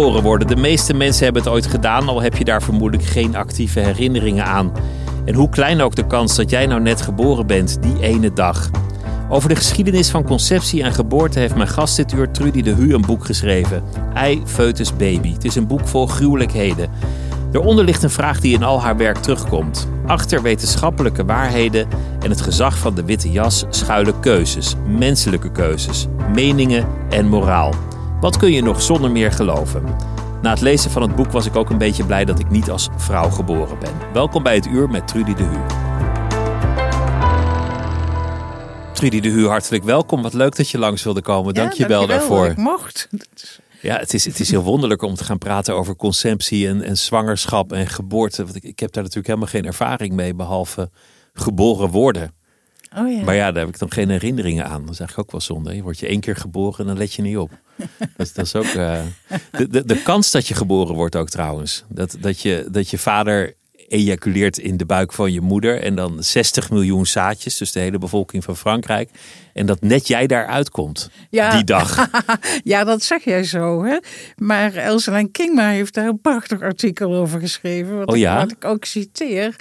Worden. De meeste mensen hebben het ooit gedaan, al heb je daar vermoedelijk geen actieve herinneringen aan. En hoe klein ook de kans dat jij nou net geboren bent, die ene dag. Over de geschiedenis van conceptie en geboorte heeft mijn gast dit uur Trudy de Hu een boek geschreven. Ei, foetus, baby. Het is een boek vol gruwelijkheden. Daaronder ligt een vraag die in al haar werk terugkomt. Achter wetenschappelijke waarheden en het gezag van de witte jas schuilen keuzes, menselijke keuzes, meningen en moraal. Wat kun je nog zonder meer geloven? Na het lezen van het boek was ik ook een beetje blij dat ik niet als vrouw geboren ben. Welkom bij het uur met Trudy de Hu. Trudy de Hu, hartelijk welkom. Wat leuk dat je langs wilde komen. Dank je wel daarvoor. ik mocht. Ja, het is, het is heel wonderlijk om te gaan praten over conceptie en, en zwangerschap en geboorte. Want ik, ik heb daar natuurlijk helemaal geen ervaring mee, behalve geboren worden. Oh ja. Maar ja, daar heb ik dan geen herinneringen aan. Dat is eigenlijk ook wel zonde. Je wordt je één keer geboren en dan let je niet op. Dat is ook. eh, de, de, de kans dat je geboren wordt ook trouwens. Dat, dat, je, dat je vader ejaculeert in de buik van je moeder. En dan 60 miljoen zaadjes, dus de hele bevolking van Frankrijk. En dat net jij daar uitkomt. Ja. Die dag. ja, dat zeg jij zo, hè? Maar Elselijn Kingma heeft daar een prachtig artikel over geschreven. Wat, Oh ja? ik, wat ik ook citeer.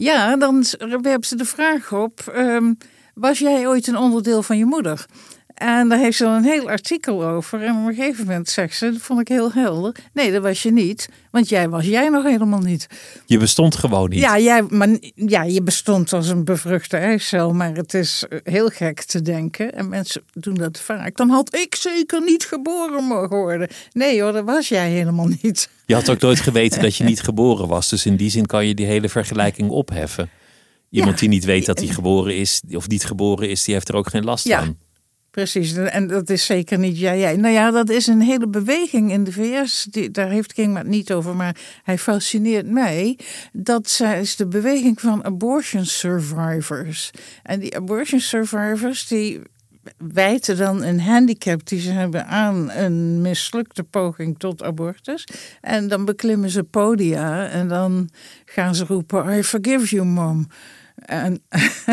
Ja, dan werpt ze de vraag op: ehm, was jij ooit een onderdeel van je moeder? En daar heeft ze dan een heel artikel over. En op een gegeven moment zegt ze, dat vond ik heel helder. Nee, dat was je niet. Want jij was jij nog helemaal niet. Je bestond gewoon niet. Ja, jij, maar, ja, je bestond als een bevruchte eicel. Maar het is eh, heel gek te denken. En mensen doen dat vaak. Dan had ik zeker niet geboren mogen worden. Nee hoor, dat was jij helemaal niet. Je had ook nooit geweten dat je niet geboren was. Dus in die zin kan je die hele vergelijking opheffen. Iemand Ja. die niet weet dat hij geboren is of niet geboren is, die heeft er ook geen last Ja. van. Precies, en dat is zeker niet jij. jij. Nou ja, dat is een hele beweging in de VS. Die, daar heeft King het niet over, maar hij fascineert mij. Dat is de beweging van abortion survivors. En die abortion survivors, die wijten dan een handicap die ze hebben aan een mislukte poging tot abortus. En dan beklimmen ze podia en dan gaan ze roepen: I forgive you, mom. En,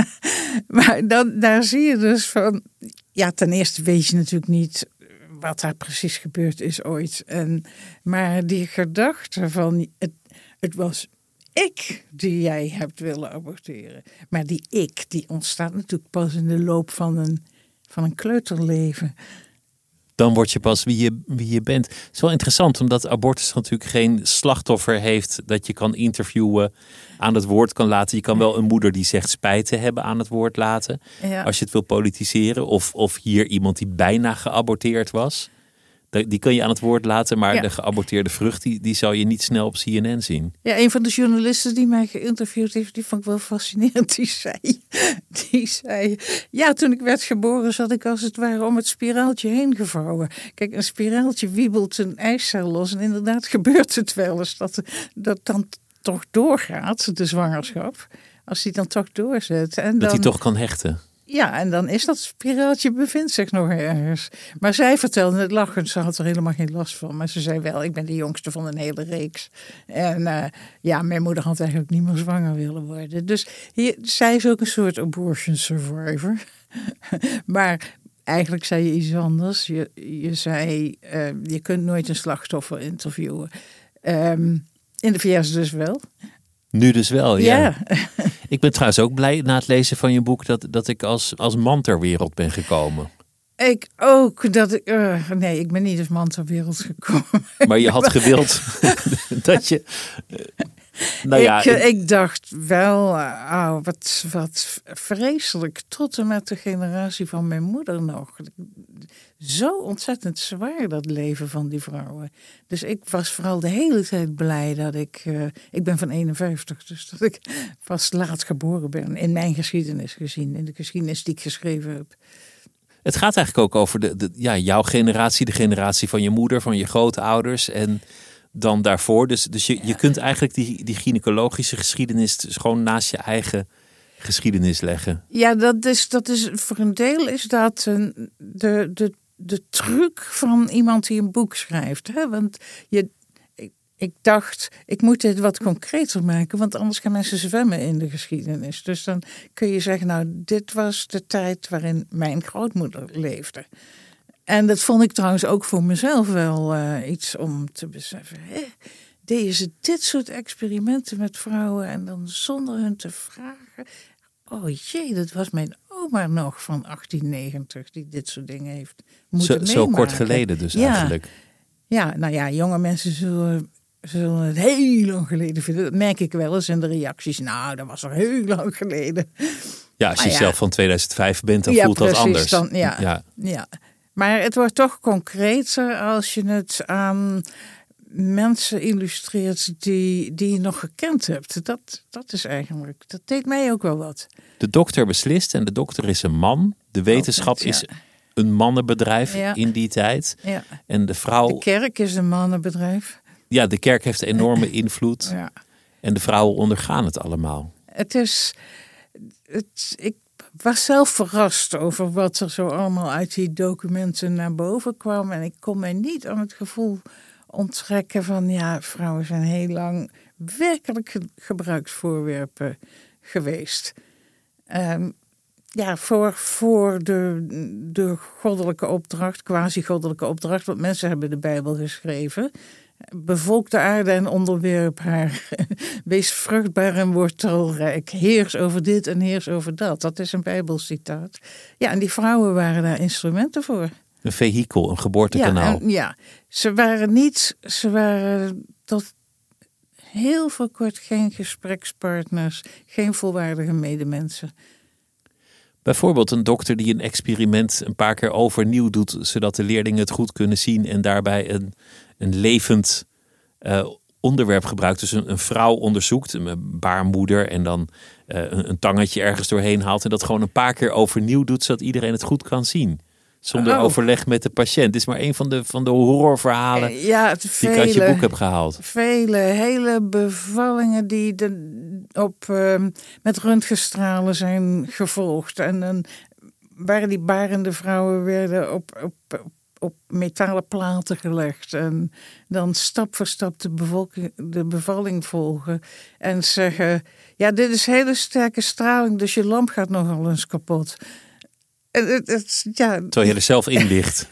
maar dan, daar zie je dus van. Ja, ten eerste weet je natuurlijk niet wat daar precies gebeurd is ooit. En, maar die gedachte van het, het was ik die jij hebt willen aborteren. Maar die ik, die ontstaat natuurlijk pas in de loop van een, van een kleuterleven. Dan word je pas wie je, wie je bent. Het is wel interessant, omdat abortus natuurlijk geen slachtoffer heeft dat je kan interviewen, aan het woord kan laten. Je kan wel een moeder die zegt spijt te hebben aan het woord laten. Ja. Als je het wil politiseren. Of, of hier iemand die bijna geaborteerd was. Die die kan je aan het woord laten, maar Ja. de geaborteerde vrucht, die, die zou je niet snel op CNN zien. Ja, een van de journalisten die mij geïnterviewd heeft, die vond ik wel fascinerend. Die zei, die zei, ja, toen ik werd geboren zat ik als het ware om het spiraaltje heen gevouwen. Kijk, een spiraaltje wiebelt een eicel los en inderdaad gebeurt het wel eens dat dat dan toch doorgaat, de zwangerschap. Als die dan toch doorzet. En Dat dan, hij toch kan hechten. Ja, en dan is dat spiraaltje bevindt zich nog ergens. Maar zij vertelde het lachend, ze had er helemaal geen last van. Maar ze zei wel, ik ben de jongste van een hele reeks. En eh, ja, mijn moeder had eigenlijk niet meer zwanger willen worden. Dus hier, zij is ook een soort abortion survivor. maar eigenlijk zei je iets anders. Je, je zei, eh, je kunt nooit een slachtoffer interviewen. Ehm, in de VS dus wel. Nu dus wel, ja. ja. Ik ben trouwens ook blij na het lezen van je boek dat, dat ik als, als man ter wereld ben gekomen. Ik ook. Dat ik, eh, nee, ik ben niet als man ter wereld gekomen. Maar je had gewild dat je. nou ja, ik, eh, ik dacht wel, eh, oh, wat, wat vreselijk. Tot en met de generatie van mijn moeder nog. Zo ontzettend zwaar, dat leven van die vrouwen. Dus ik was vooral de hele tijd blij dat ik... eh, ik ben van 51, dus dat ik pas laat geboren ben. In mijn geschiedenis gezien, in de geschiedenis die ik geschreven heb. Het gaat eigenlijk ook over de, de, ja, jouw generatie, de generatie van je moeder, van je grootouders en dan daarvoor. Dus, dus je, je kunt eigenlijk die, die gynaecologische geschiedenis dus gewoon naast je eigen geschiedenis leggen. Ja, dat is, dat is voor een deel is dat een, de, de, de truc van iemand die een boek schrijft. Hè? Want je, ik, ik dacht, ik moet dit wat concreter maken, want anders gaan mensen zwemmen in de geschiedenis. Dus dan kun je zeggen, nou, dit was de tijd waarin mijn grootmoeder leefde. En dat vond ik trouwens ook voor mezelf wel uh, iets om te beseffen. Hè? Deden ze dit soort experimenten met vrouwen en dan zonder hun te vragen? Oh jee, dat was mijn oma nog van 1890 die dit soort dingen heeft moeten zo, zo kort geleden dus ja. eigenlijk. Ja, nou ja, jonge mensen zullen, zullen het heel lang geleden vinden. Dat merk ik wel eens in de reacties. Nou, dat was al heel lang geleden. Ja, als je ja. zelf van 2005 bent, dan Ja, voelt dat precies, anders. dan- ja. ja. Ja, maar het wordt toch concreter als je het aan mensen illustreert die, die je nog gekend hebt. Dat, dat is eigenlijk, dat deed mij ook wel wat. De dokter beslist en de dokter is een man. De wetenschap Altijd, is een mannenbedrijf Ja. in die tijd. Ja. En de vrouw, De kerk is een mannenbedrijf. ja, de kerk heeft enorme invloed. Ja. En de vrouwen ondergaan het allemaal. Het is, het, ik was zelf verrast over wat er zo allemaal uit die documenten naar boven kwam. En ik kon mij niet aan het gevoel onttrekken van, ja, vrouwen zijn heel lang werkelijk ge- gebruiksvoorwerpen geweest. Ehm, ja, voor, voor de, de goddelijke opdracht, quasi-goddelijke opdracht, want mensen hebben de Bijbel geschreven. Bevolk de aarde en onderwerp haar. Wees vruchtbaar en word talrijk. Heers over dit en heers over dat. Dat is een Bijbelcitaat. Ja, en die vrouwen waren daar instrumenten voor. Een vehikel, een Ja, geboortekanaal. en, ja, ze waren niet, ze waren tot heel veel kort geen gesprekspartners, geen volwaardige medemensen. Bijvoorbeeld een dokter die een experiment een paar keer overnieuw doet, zodat de leerlingen het goed kunnen zien en daarbij een, een levend eh, onderwerp gebruikt. Dus een, een vrouw onderzoekt, een baarmoeder, en dan eh, een, een tangetje ergens doorheen haalt en dat gewoon een paar keer overnieuw doet, zodat iedereen het goed kan zien. Zonder Oh. overleg met de patiënt. Dit is maar een van de, van de horrorverhalen Eh, Ja, het die ik uit je boek heb gehaald. vele hele bevallingen die de, op, ehm, met röntgenstralen zijn gevolgd. En dan waren die barende vrouwen werden op, op, op, op metalen platen gelegd. En dan stap voor stap de, bevolking, de bevalling volgen. En zeggen, ja, dit is hele sterke straling, dus je lamp gaat nogal eens kapot. Ja, Terwijl je er zelf in ligt.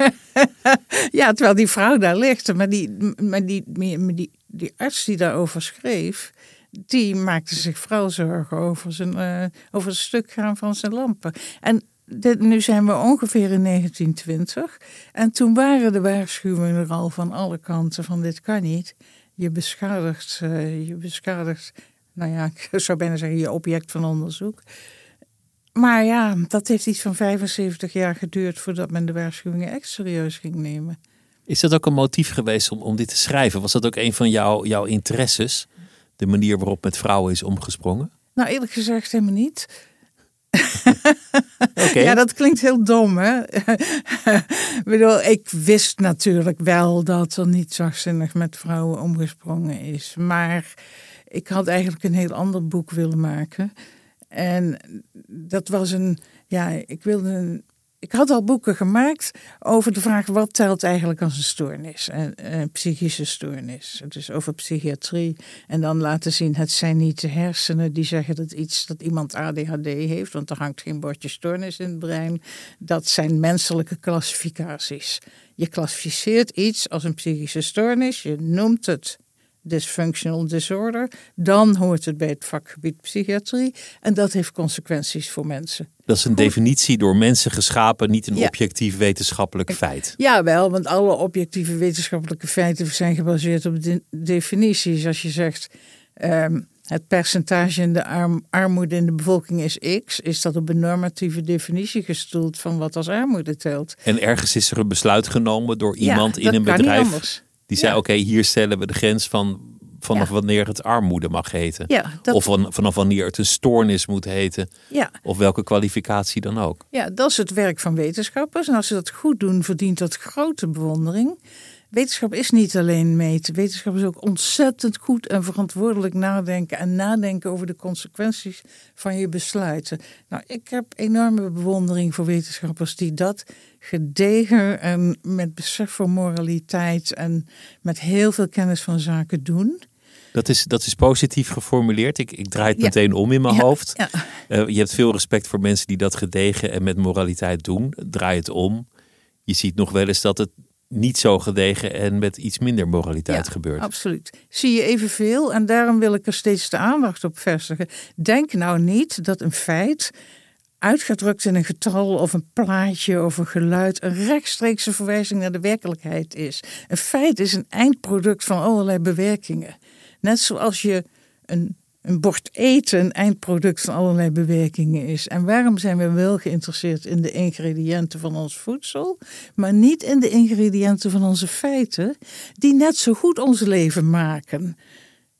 ja, terwijl die vrouw daar ligt. Maar die, maar die, maar die, die arts die daarover schreef, die maakte zich vooral zorgen over, zijn, eh, over het stuk gaan van zijn lampen. En dit, nu zijn we ongeveer in 1920. En toen waren de waarschuwingen er al van alle kanten van dit kan niet. Je beschadigt, eh, je beschadigt, nou ja, ik zou bijna zeggen je object van onderzoek. Maar ja, dat heeft iets van 75 jaar geduurd voordat men de waarschuwingen echt serieus ging nemen. Is dat ook een motief geweest om, om dit te schrijven? Was dat ook een van jouw, jouw interesses? De manier waarop met vrouwen is omgesprongen? Nou, eerlijk gezegd helemaal niet. Oké. Ja, dat klinkt heel dom, hè? ik bedoel, ik wist natuurlijk wel dat er niet zachtzinnig met vrouwen omgesprongen is. Maar ik had eigenlijk een heel ander boek willen maken. En dat was een, ja, ik wilde ik had al boeken gemaakt over de vraag wat telt eigenlijk als een stoornis, een, een psychische stoornis. Dus over psychiatrie. En dan laten zien, het zijn niet de hersenen die zeggen dat iets dat iemand ADHD heeft, want er hangt geen bordje stoornis in het brein. Dat zijn menselijke klassificaties. Je klassificeert iets als een psychische stoornis, je noemt het dysfunctional disorder, dan hoort het bij het vakgebied psychiatrie en dat heeft consequenties voor mensen. Dat is een definitie door mensen geschapen, niet een Ja. objectief wetenschappelijk feit. Jawel, want alle objectieve wetenschappelijke feiten zijn gebaseerd op de definities. Als je zegt ehm, het percentage in de arm- armoede in de bevolking is x, is dat op een normatieve definitie gestoeld van wat als armoede telt. En ergens is er een besluit genomen door Ja, iemand in een bedrijf. Die zei: Ja. Oké, hier stellen we de grens van vanaf Ja. wanneer het armoede mag heten. Ja, dat- Of van, vanaf wanneer het een stoornis moet heten. Ja. Of welke kwalificatie dan ook. Ja, dat is het werk van wetenschappers. En als ze dat goed doen, verdient dat grote bewondering. Wetenschap is niet alleen meten. Wetenschap is ook ontzettend goed en verantwoordelijk nadenken. En nadenken over de consequenties van je besluiten. Nou, ik heb enorme bewondering voor wetenschappers die dat gedegen en met besef voor moraliteit en met heel veel kennis van zaken doen. Dat is, dat is positief geformuleerd. Ik, ik draai het Ja. meteen om in mijn Ja, hoofd. ja. Eh, je hebt veel respect voor mensen die dat gedegen en met moraliteit doen. Draai het om. Je ziet nog wel eens dat het niet zo gedegen en met iets minder moraliteit Ja, gebeurt. Absoluut. Zie je evenveel en daarom wil ik er steeds de aandacht op vestigen. Denk nou niet dat een feit, uitgedrukt in een getal of een plaatje of een geluid, een rechtstreekse verwijzing naar de werkelijkheid is. Een feit is een eindproduct van allerlei bewerkingen. Net zoals je een, een bord eten een eindproduct van allerlei bewerkingen is. En waarom zijn we wel geïnteresseerd in de ingrediënten van ons voedsel, maar niet in de ingrediënten van onze feiten, die net zo goed ons leven maken?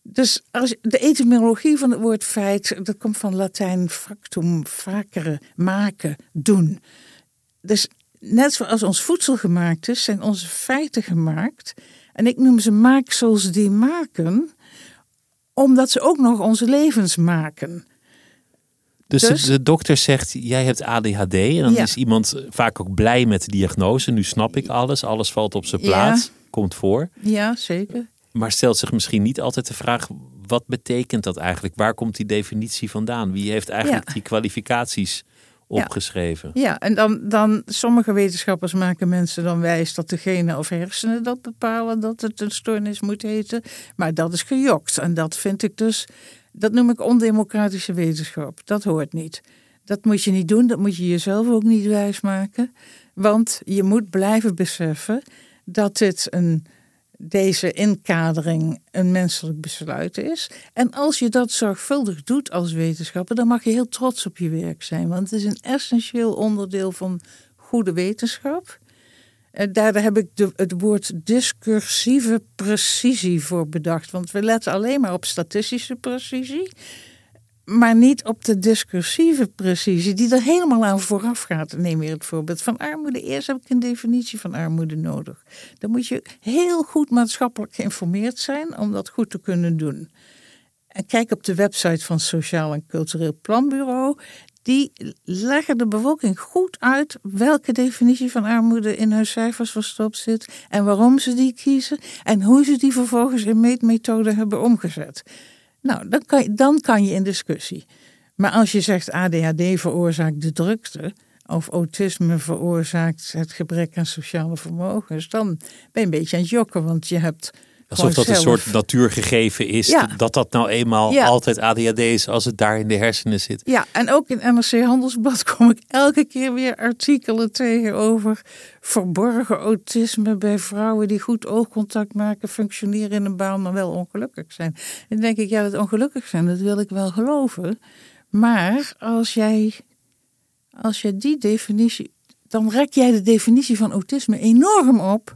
Dus als, de etymologie van het woord feit, dat komt van Latijn factum, facere, maken, doen. Dus net zoals ons voedsel gemaakt is, zijn onze feiten gemaakt. En ik noem ze maaksels die maken, omdat ze ook nog onze levens maken. Dus, Dus- De, de dokter zegt, jij hebt ADHD. En dan Ja. is iemand vaak ook blij met de diagnose. Nu snap ik alles. Alles valt op zijn plaats. Komt voor. Ja, zeker. Maar stelt zich misschien niet altijd de vraag... wat betekent dat eigenlijk? Waar komt die definitie vandaan? Wie heeft eigenlijk Ja. die kwalificaties opgeschreven? Ja, en dan, dan sommige wetenschappers maken mensen dan wijs dat de genen of hersenen dat bepalen dat het een stoornis moet heten. Maar dat is gejokt. En dat vind ik dus, dat noem ik ondemocratische wetenschap. Dat hoort niet. Dat moet je niet doen, dat moet je jezelf ook niet wijsmaken. Want je moet blijven beseffen dat dit een, deze inkadering een menselijk besluit is. En als je dat zorgvuldig doet als wetenschapper, dan mag je heel trots op je werk zijn. Want het is een essentieel onderdeel van goede wetenschap. Eh, Daar heb ik de, het woord discursieve precisie voor bedacht. Want we letten alleen maar op statistische precisie. Maar niet op de discursieve precisie, die er helemaal aan vooraf gaat. Neem weer het voorbeeld van armoede. Eerst heb ik een definitie van armoede nodig. Dan moet je heel goed maatschappelijk geïnformeerd zijn om dat goed te kunnen doen. En kijk op de website van Sociaal en Cultureel Planbureau. Die leggen de bevolking goed uit welke definitie van armoede in hun cijfers verstopt zit. En waarom ze die kiezen. En hoe ze die vervolgens in meetmethoden hebben omgezet. Nou, dan kan, je, dan kan je in discussie. Maar als je zegt ADHD veroorzaakt de drukte. Of autisme veroorzaakt het gebrek aan sociale vermogens. Dan ben je een beetje aan het jokken. Want je hebt. Alsof dat een soort natuurgegeven is. Ja. Dat dat nou eenmaal Ja. altijd ADHD is als het daar in de hersenen zit. Ja, en ook in NRC Handelsblad kom ik elke keer weer artikelen tegen over verborgen autisme bij vrouwen die goed oogcontact maken, functioneren in een baan, maar wel ongelukkig zijn. En dan denk ik, ja, dat ongelukkig zijn, dat wil ik wel geloven. Maar als jij, als jij die definitie, dan rek jij de definitie van autisme enorm op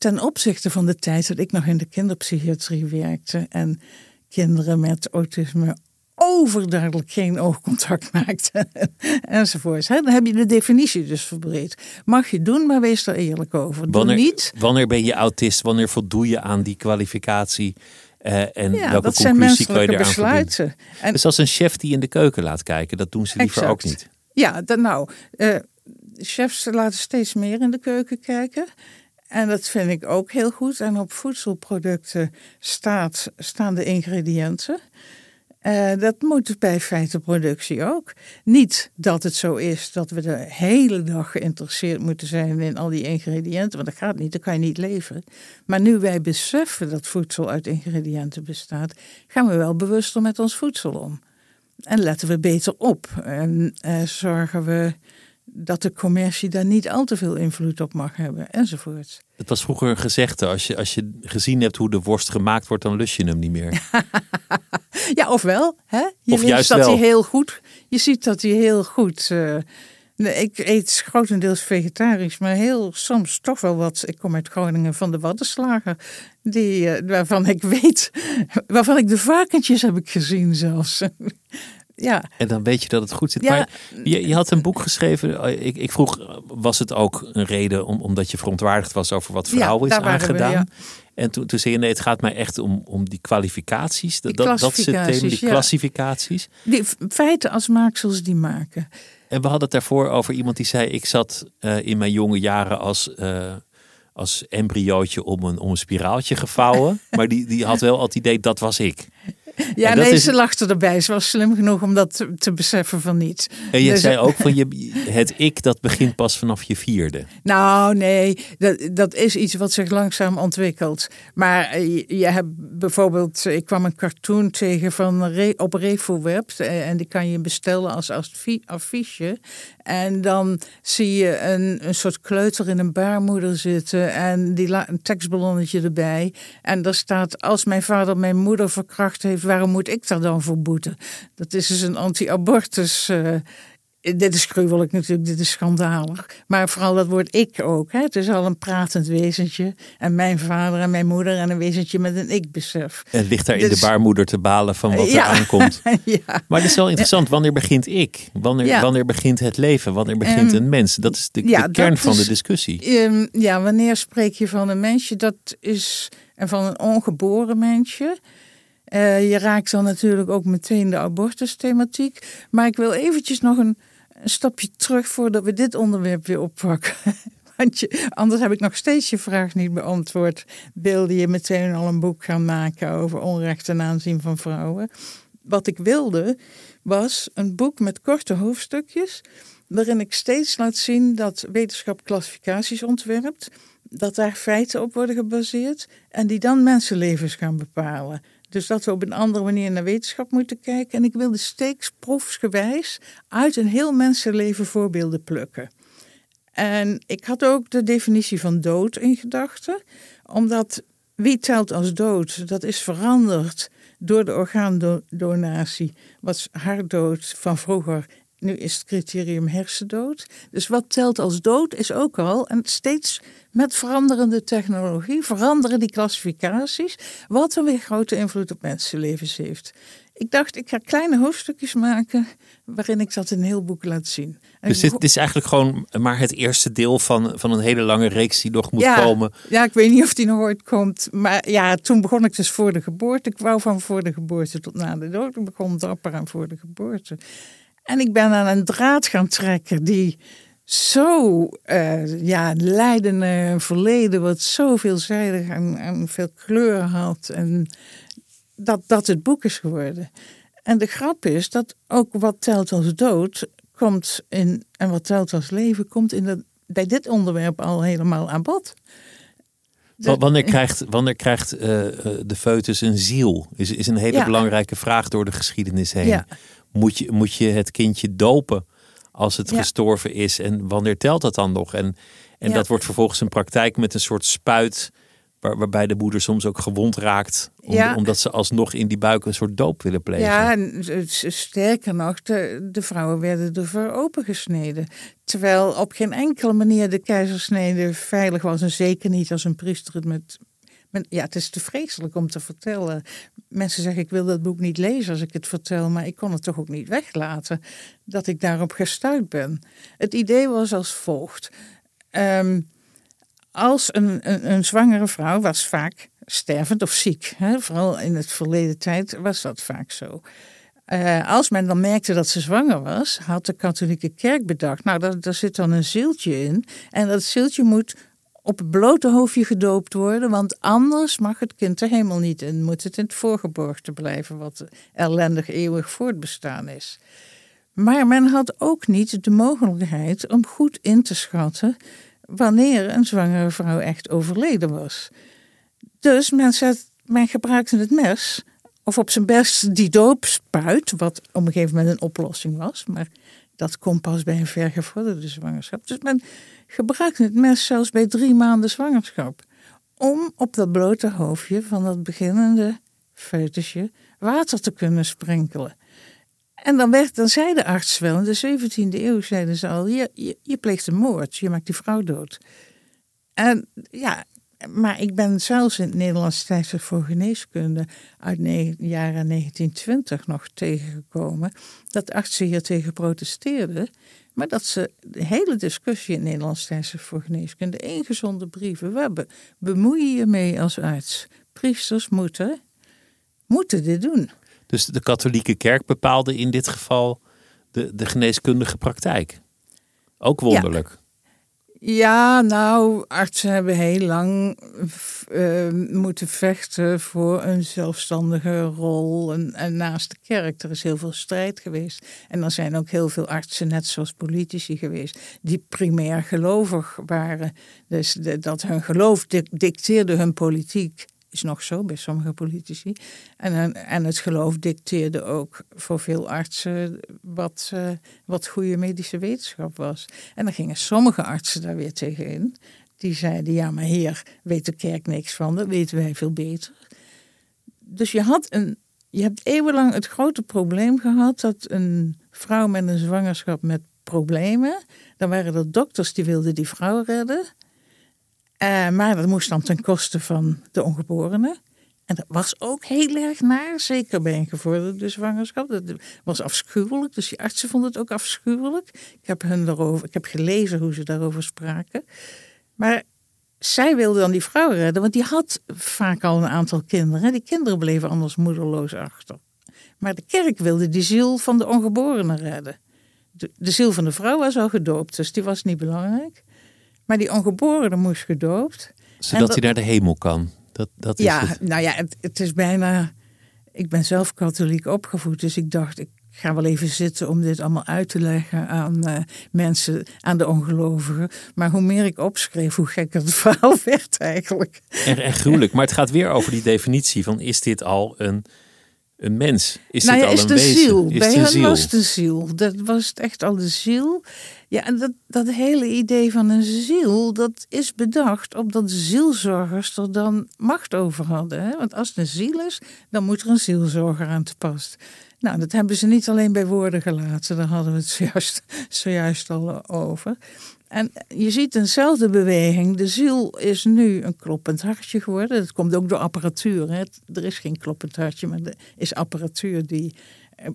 ten opzichte van de tijd dat ik nog in de kinderpsychiatrie werkte en kinderen met autisme overduidelijk geen oogcontact maakten enzovoorts. Dan heb je de definitie dus verbreed. Mag je doen, maar wees er eerlijk over. Doe Wanneer, niet. wanneer ben je autist? Wanneer voldoe je aan die kwalificatie? Eh, en Ja, welke dat conclusie kan je eraan besluiten. En Dus als een chef die in de keuken laat kijken, dat doen ze liever Exact. ook niet. Ja, dan nou, eh, chefs laten steeds meer in de keuken kijken. En dat vind ik ook heel goed. En op voedselproducten staat, staan de ingrediënten. Eh, dat moet bij feitenproductie ook. Niet dat het zo is dat we de hele dag geïnteresseerd moeten zijn in al die ingrediënten. Want dat gaat niet, dan kan je niet leven. Maar nu wij beseffen dat voedsel uit ingrediënten bestaat, gaan we wel bewuster met ons voedsel om. En letten we beter op. En eh, zorgen we dat de commercie daar niet al te veel invloed op mag hebben, enzovoort. Het was vroeger een gezegde, als je, als je gezien hebt hoe de worst gemaakt wordt, dan lust je hem niet meer. Ja, ofwel, hè? je Of juist dat wel. hij heel goed, je ziet dat hij heel goed eh, ik eet grotendeels vegetarisch, maar heel soms toch wel wat. Ik kom uit Groningen van de Waddenslager, die, eh, waarvan ik weet, waarvan ik de varkentjes heb ik gezien zelfs. ja. En dan weet je dat het goed zit. Ja. Maar je, je had een boek geschreven. eh, Ik, ik vroeg, was het ook een reden om, omdat je verontwaardigd was over wat Ja, vrouwen is waren we, aangedaan? ja. En toen, toen zei je, nee, het gaat mij echt om, om die kwalificaties. Dat, Die dat, dat is het thema, die klassificaties, ja. klassificaties. Die feiten als maaksels die maken. En we hadden het daarvoor over iemand die zei: Ik zat eh, in mijn jonge jaren als, eh, als embryootje om een, om een spiraaltje gevouwen. maar die, die had wel al het idee dat was ik. Ja, nee, is- ze lachte erbij. Ze was slim genoeg om dat te, te beseffen van niet. En je Dus- zei ook van je, het ik dat begint pas vanaf je vierde. Nou, nee, dat, dat is iets wat zich langzaam ontwikkelt. Maar eh, je, je hebt bijvoorbeeld, ik kwam een cartoon tegen van Re- op RefoWeb. eh, En die kan je bestellen als affi- affiche. En dan zie je een, een soort kleuter in een baarmoeder zitten. En die la- een tekstballonnetje erbij. En daar staat, als mijn vader mijn moeder verkracht heeft, waarom moet ik daar dan voor boeten? Dat is dus een anti-abortus... eh, dit is gruwelijk natuurlijk, dit is schandalig. Maar vooral dat woord ik ook. Hè? Het is al een pratend wezentje. En mijn vader en mijn moeder en een wezentje met een ik-besef. En ligt daar in Dus- de baarmoeder te balen van wat Ja. er aankomt. ja. Maar het is wel interessant. Wanneer begint ik? Wanneer, Ja. wanneer begint het leven? Wanneer begint Ehm, een mens? Dat is de, kern van de is- discussie. Ehm, ja, wanneer spreek je van een mensje? Dat is en van een ongeboren mensje. Eh, je raakt dan natuurlijk ook meteen de abortusthematiek. Maar ik wil eventjes nog een, stapje terug voordat we dit onderwerp weer oppakken. Want je, anders heb ik nog steeds je vraag niet beantwoord. Wilde je meteen al een boek gaan maken over onrecht ten aanzien van vrouwen? Wat ik wilde was een boek met korte hoofdstukjes. Waarin ik steeds laat zien dat wetenschap klassificaties ontwerpt. Dat daar feiten op worden gebaseerd. En die dan mensenlevens gaan bepalen. Dus dat we op een andere manier naar wetenschap moeten kijken. En ik wilde steeds proefsgewijs uit een heel mensenleven voorbeelden plukken. En ik had ook de definitie van dood in gedachten. Omdat wie telt als dood? Dat is veranderd door de orgaandonatie. Was hartdood van vroeger. Nu is het criterium hersendood. Dus wat telt als dood is ook al. En steeds met veranderende technologie veranderen die klassificaties. Wat dan weer grote invloed op mensenlevens heeft. Ik dacht, ik ga kleine hoofdstukjes maken waarin ik dat in een heel boek laat zien. En Dus dit, is eigenlijk gewoon maar het eerste deel van, van een hele lange reeks die nog moet ja, komen. Ja, ik weet niet of die nog ooit komt. Maar ja, toen begon ik dus voor de geboorte. Ik wou van voor de geboorte tot na de dood. Ik begon dapper aan voor de geboorte. En ik ben aan een draad gaan trekken die zo eh, ja, een verleden wat zo veelzijdig en, en veel kleur had. En dat dat het boek is geworden. En de grap is dat ook wat telt als dood komt in, en wat telt als leven komt in dat, bij dit onderwerp al helemaal aan bod. Wa- Wanneer krijgt, wanneer krijgt eh, eh, de foetus een ziel? Is, is een hele Ja. belangrijke vraag door de geschiedenis heen. Ja. Moet, je, moet je het kindje dopen als het Ja. gestorven is? En wanneer telt dat dan nog? En, en Ja. dat wordt vervolgens een praktijk met een soort spuit. Waar, waarbij de moeder soms ook gewond raakt. Om- Ja. Omdat ze alsnog in die buik een soort doop willen plegen. Ja, en sterker nog, de, de vrouwen werden ervoor opengesneden. Terwijl op geen enkele manier de keizersnede veilig was. En zeker niet als een priester het met ja, het is te vreselijk om te vertellen. Mensen zeggen: Ik wil dat boek niet lezen als ik het vertel. Maar ik kon het toch ook niet weglaten dat ik daarop gestuurd ben. Het idee was als volgt. Ehm, als een, een, zwangere vrouw was vaak stervend of ziek. Hè? Vooral in het verleden tijd was dat vaak zo. Eh, als men dan merkte dat ze zwanger was, had de katholieke kerk bedacht. Nou, daar, daar zit dan een zieltje in. En dat zieltje moet op het blote hoofdje gedoopt worden, want anders mag het kind de hemel niet in. Moet het in het voorgeborgte blijven, wat ellendig eeuwig voortbestaan is. Maar men had ook niet de mogelijkheid om goed in te schatten wanneer een zwangere vrouw echt overleden was. Dus men, men gebruikte het mes, of op zijn best die doopspuit, wat op een gegeven moment een oplossing was, maar dat kon pas bij een vergevorderde zwangerschap. Dus men gebruikte het mes zelfs bij drie maanden zwangerschap, om op dat blote hoofdje van dat beginnende foetusje water te kunnen sprenkelen. En dan, werd, dan zei de arts wel, in de 17e eeuw zeiden ze al, je, je, je pleegt een moord, je maakt die vrouw dood. En ja, maar ik ben zelfs in het Nederlands tijdschrift voor geneeskunde uit de jaren 1920 nog tegengekomen dat artsen hier tegen protesteerden. Maar dat ze de hele discussie in Nederlands tijdschrift voor geneeskunde ingezonde brieven. Waar bemoei je je mee als arts? Priesters moeten, moeten dit doen. Dus de katholieke kerk bepaalde in dit geval de, de geneeskundige praktijk. Ook wonderlijk. Ja, nou, artsen hebben heel lang uh, moeten vechten voor een zelfstandige rol en, en, naast de kerk. Er is heel veel strijd geweest. En er zijn ook heel veel artsen, net zoals politici geweest, die primair gelovig waren. Dus dat hun geloof dicteerde hun politiek is nog zo bij sommige politici. En, en het geloof dicteerde ook voor veel artsen wat, uh, wat goede medische wetenschap was. En dan gingen sommige artsen daar weer tegenin. Die zeiden, ja maar heer, weet de kerk niks van, dat weten wij veel beter. Dus je, had een, je hebt eeuwenlang het grote probleem gehad dat een vrouw met een zwangerschap met problemen, dan waren er dokters die wilden die vrouw redden. Uh, maar dat moest dan ten koste van de ongeborene. En dat was ook heel erg naar, zeker bij een gevorderde zwangerschap. Dat was afschuwelijk, dus die artsen vonden het ook afschuwelijk. Ik heb, hun daarover, ik heb gelezen hoe ze daarover spraken. Maar zij wilde dan die vrouw redden, want die had vaak al een aantal kinderen. Die kinderen bleven anders moederloos achter. Maar de kerk wilde die ziel van de ongeborene redden. De, de ziel van de vrouw was al gedoopt, dus die was niet belangrijk. Maar die ongeborene moest gedoopt. Zodat hij naar de hemel kan. Dat, dat is ja, het. nou ja, het, het is bijna. Ik ben zelf katholiek opgevoed, dus ik dacht, ik ga wel even zitten om dit allemaal uit te leggen aan uh, mensen, aan de ongelovigen. Maar hoe meer ik opschreef, hoe gekker het verhaal werd eigenlijk. En, en gruwelijk, maar het gaat weer over die definitie van is dit al een, een mens? Is nou ja, al is een de wezen? ziel. Is Bij het hen ziel? was de ziel. Dat was echt al de ziel. Ja, en dat, dat hele idee van een ziel, dat is bedacht omdat zielzorgers er dan macht over hadden. Hè? Want als het een ziel is, dan moet er een zielzorger aan te pas. Nou, dat hebben ze niet alleen bij woorden gelaten, daar hadden we het zojuist, zojuist al over. En je ziet eenzelfde beweging. De ziel is nu een kloppend hartje geworden. Dat komt ook door apparatuur. Hè? Er is geen kloppend hartje, maar er is apparatuur die eh,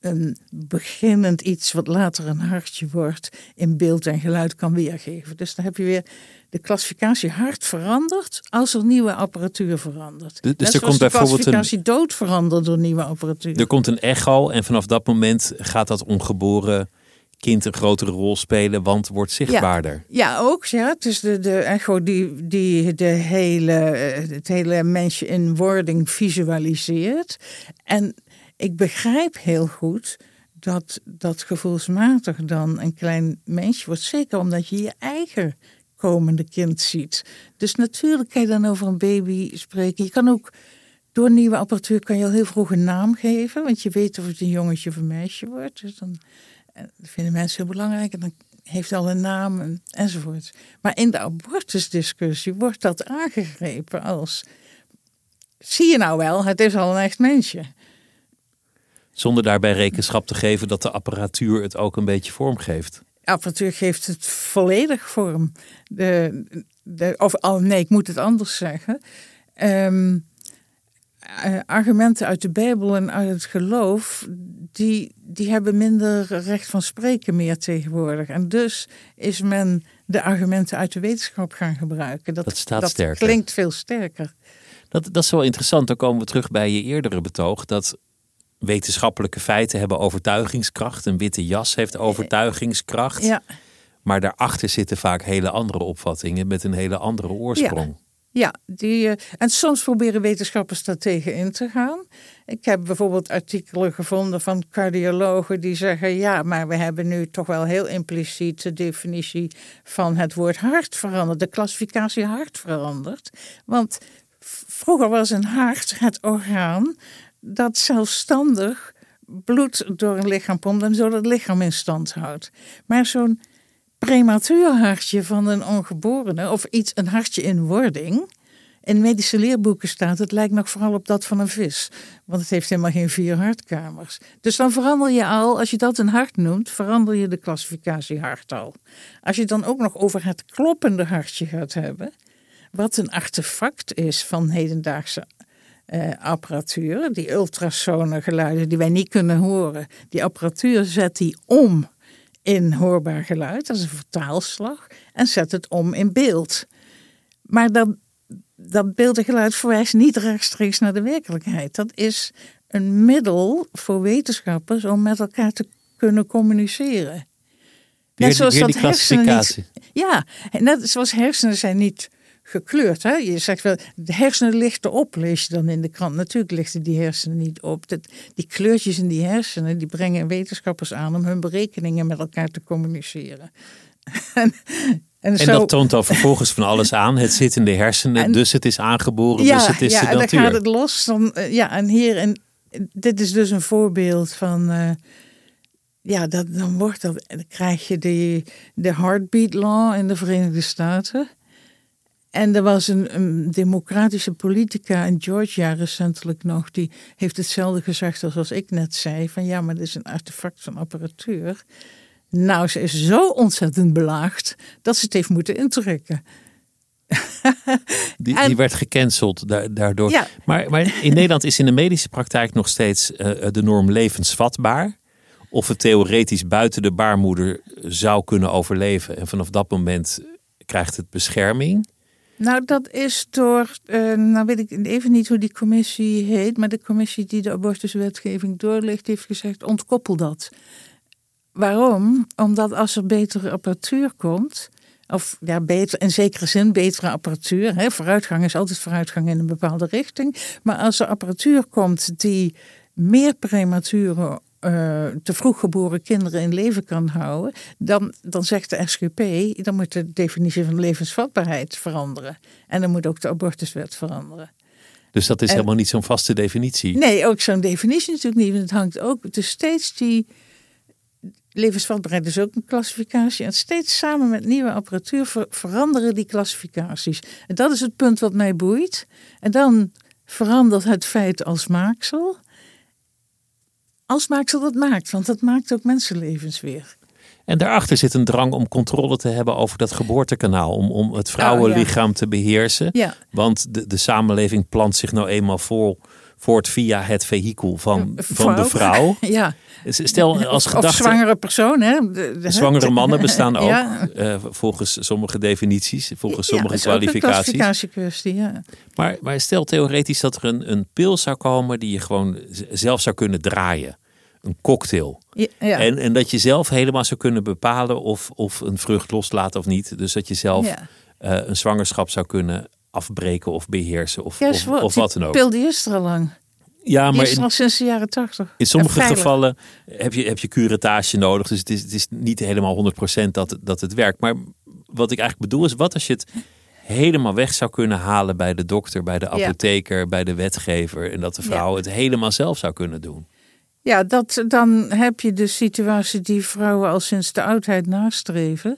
een beginnend iets wat later een hartje wordt in beeld en geluid kan weergeven. Dus dan heb je weer de klassificatie hart veranderd als er nieuwe apparatuur verandert. Dus Net er komt de bijvoorbeeld een- klassificatie dood verandert door nieuwe apparatuur. Er komt een echo en vanaf dat moment gaat dat ongeboren kind een grotere rol spelen, want wordt zichtbaarder. Ja, ook. Ja. Is de, de echo die, die de hele, eh, het hele mensje in wording visualiseert. En ik begrijp heel goed dat dat gevoelsmatig dan een klein mensje wordt. Zeker omdat je je eigen komende kind ziet. Dus natuurlijk kan je dan over een baby spreken. Je kan ook door nieuwe apparatuur kan je al heel vroeg een naam geven. Want je weet of het een jongetje of een meisje wordt. Dus dan en dat vinden mensen heel belangrijk. En dan heeft al een naam en, enzovoort. Maar in de abortusdiscussie wordt dat aangegrepen als... Zie je nou wel, het is al een echt mensje. Zonder daarbij rekenschap te geven dat de apparatuur het ook een beetje vormgeeft. apparatuur geeft het volledig vorm. De, de, of nee, ik moet het anders zeggen. Eh, argumenten uit de Bijbel en uit het geloof, die, die hebben minder recht van spreken meer tegenwoordig. En dus is men de argumenten uit de wetenschap gaan gebruiken. Dat staat sterker. klinkt veel sterker. Dat, dat is wel interessant. Dan komen we terug bij je eerdere betoog. Dat wetenschappelijke feiten hebben overtuigingskracht. Een witte jas heeft overtuigingskracht. Ja, Maar daarachter zitten vaak hele andere opvattingen met een hele andere oorsprong. ja die, eh, en soms proberen wetenschappers daar tegen in te gaan. Ik heb bijvoorbeeld artikelen gevonden van cardiologen die zeggen: ja, maar we hebben nu toch wel heel impliciet de definitie van het woord hart veranderd, de klassificatie hart veranderd. Want vroeger was een hart het orgaan dat zelfstandig bloed door een lichaam pompt en zo dat lichaam in stand houdt. Maar zo'n prematuur hartje van een ongeborene of iets, een hartje in wording, in medische leerboeken staat, het lijkt nog vooral op dat van een vis. Want het heeft helemaal geen vier hartkamers. Dus dan verander je al, als je dat een hart noemt, verander je de klassificatie hart al. Als je dan ook nog over het kloppende hartje gaat hebben, wat een artefact is van hedendaagse eh, apparatuur, die ultrasone geluiden die wij niet kunnen horen, die apparatuur zet die om in hoorbaar geluid, dat is een vertaalslag, en zet het om in beeld. Maar dat, dat beeld en geluid verwijst niet rechtstreeks naar de werkelijkheid. Dat is een middel voor wetenschappers om met elkaar te kunnen communiceren. Net zoals dat hersenen niet, Ja, net zoals hersenen zijn niet gekleurd. Hè? Je zegt wel, de hersenen lichten op, lees je dan in de krant. Natuurlijk lichten die hersenen niet op. Dat, die kleurtjes in die hersenen, die brengen wetenschappers aan om hun berekeningen met elkaar te communiceren. en, en, en dat toont dan vervolgens van alles aan. Het zit in de hersenen, dus het is aangeboren, ja, dus het is ja, de natuur. Ja, dan gaat het los. Dan, eh, ja, en hier, en dit is dus een voorbeeld van... Uh, ja, dat, dan wordt dat, dan krijg je de, de heartbeat law in de Verenigde Staten. En er was een, een, democratische politica in Georgia recentelijk nog, die heeft hetzelfde gezegd als, als ik net zei: van ja, maar dit is een artefact van apparatuur. Nou, ze is zo ontzettend belaagd dat ze het heeft moeten intrekken. Die, die, werd gecanceld daardoor. Ja. Maar, maar, in Nederland is in de medische praktijk nog steeds uh, de norm levensvatbaar. Of het theoretisch buiten de baarmoeder zou kunnen overleven. En vanaf dat moment krijgt het bescherming. Nou, dat is door, uh, nou weet ik even niet hoe die commissie heet, maar de commissie die de abortuswetgeving doorlicht, heeft gezegd: ontkoppel dat. Waarom? Omdat als er betere apparatuur komt, of ja, beter, in zekere zin betere apparatuur, hè, vooruitgang is altijd vooruitgang in een bepaalde richting, maar als er apparatuur komt die meer premature uh, te vroeg geboren kinderen in leven kan houden, dan, dan zegt de SGP, dan moet de definitie van levensvatbaarheid veranderen. En dan moet ook de abortuswet veranderen. Dus dat is helemaal niet zo'n vaste definitie? Nee, ook zo'n definitie natuurlijk niet. Het hangt ook, dus steeds die levensvatbaarheid is ook een klassificatie. En steeds samen met nieuwe apparatuur veranderen die klassificaties. En dat is het punt wat mij boeit. En dan verandert het feit als maaksel als maaksel dat maakt. Want dat maakt ook mensenlevens weer. En daarachter zit een drang om controle te hebben over dat geboortekanaal. Om, om het vrouwenlichaam oh, te beheersen. Ja. Want de, de samenleving plant zich nou eenmaal voor, voort via het vehikel van, van de vrouw. Ja. Stel als gedachte. Of zwangere persoon, hè? De, zwangere mannen bestaan ook, ja. uh, volgens sommige definities, volgens sommige ja, kwalificaties. Maar, maar stel theoretisch dat er een, een pil zou komen die je gewoon zelf zou kunnen draaien een cocktail. Ja, ja. En, en dat je zelf helemaal zou kunnen bepalen of, of een vrucht loslaat of niet. Dus dat je zelf uh, een zwangerschap zou kunnen afbreken of beheersen of, of, of, wat dan ook. die is er al lang. Ja, maar is al sinds de jaren tachtig. In sommige gevallen heb je, heb je curettage nodig. Dus het is, het is niet helemaal 100% dat, dat het werkt. Maar wat ik eigenlijk bedoel is, wat als je het helemaal weg zou kunnen halen bij de dokter, bij de apotheker, bij de wetgever. En dat de vrouw het helemaal zelf zou kunnen doen. Ja, dat, dan heb je de situatie die vrouwen al sinds de oudheid nastreven.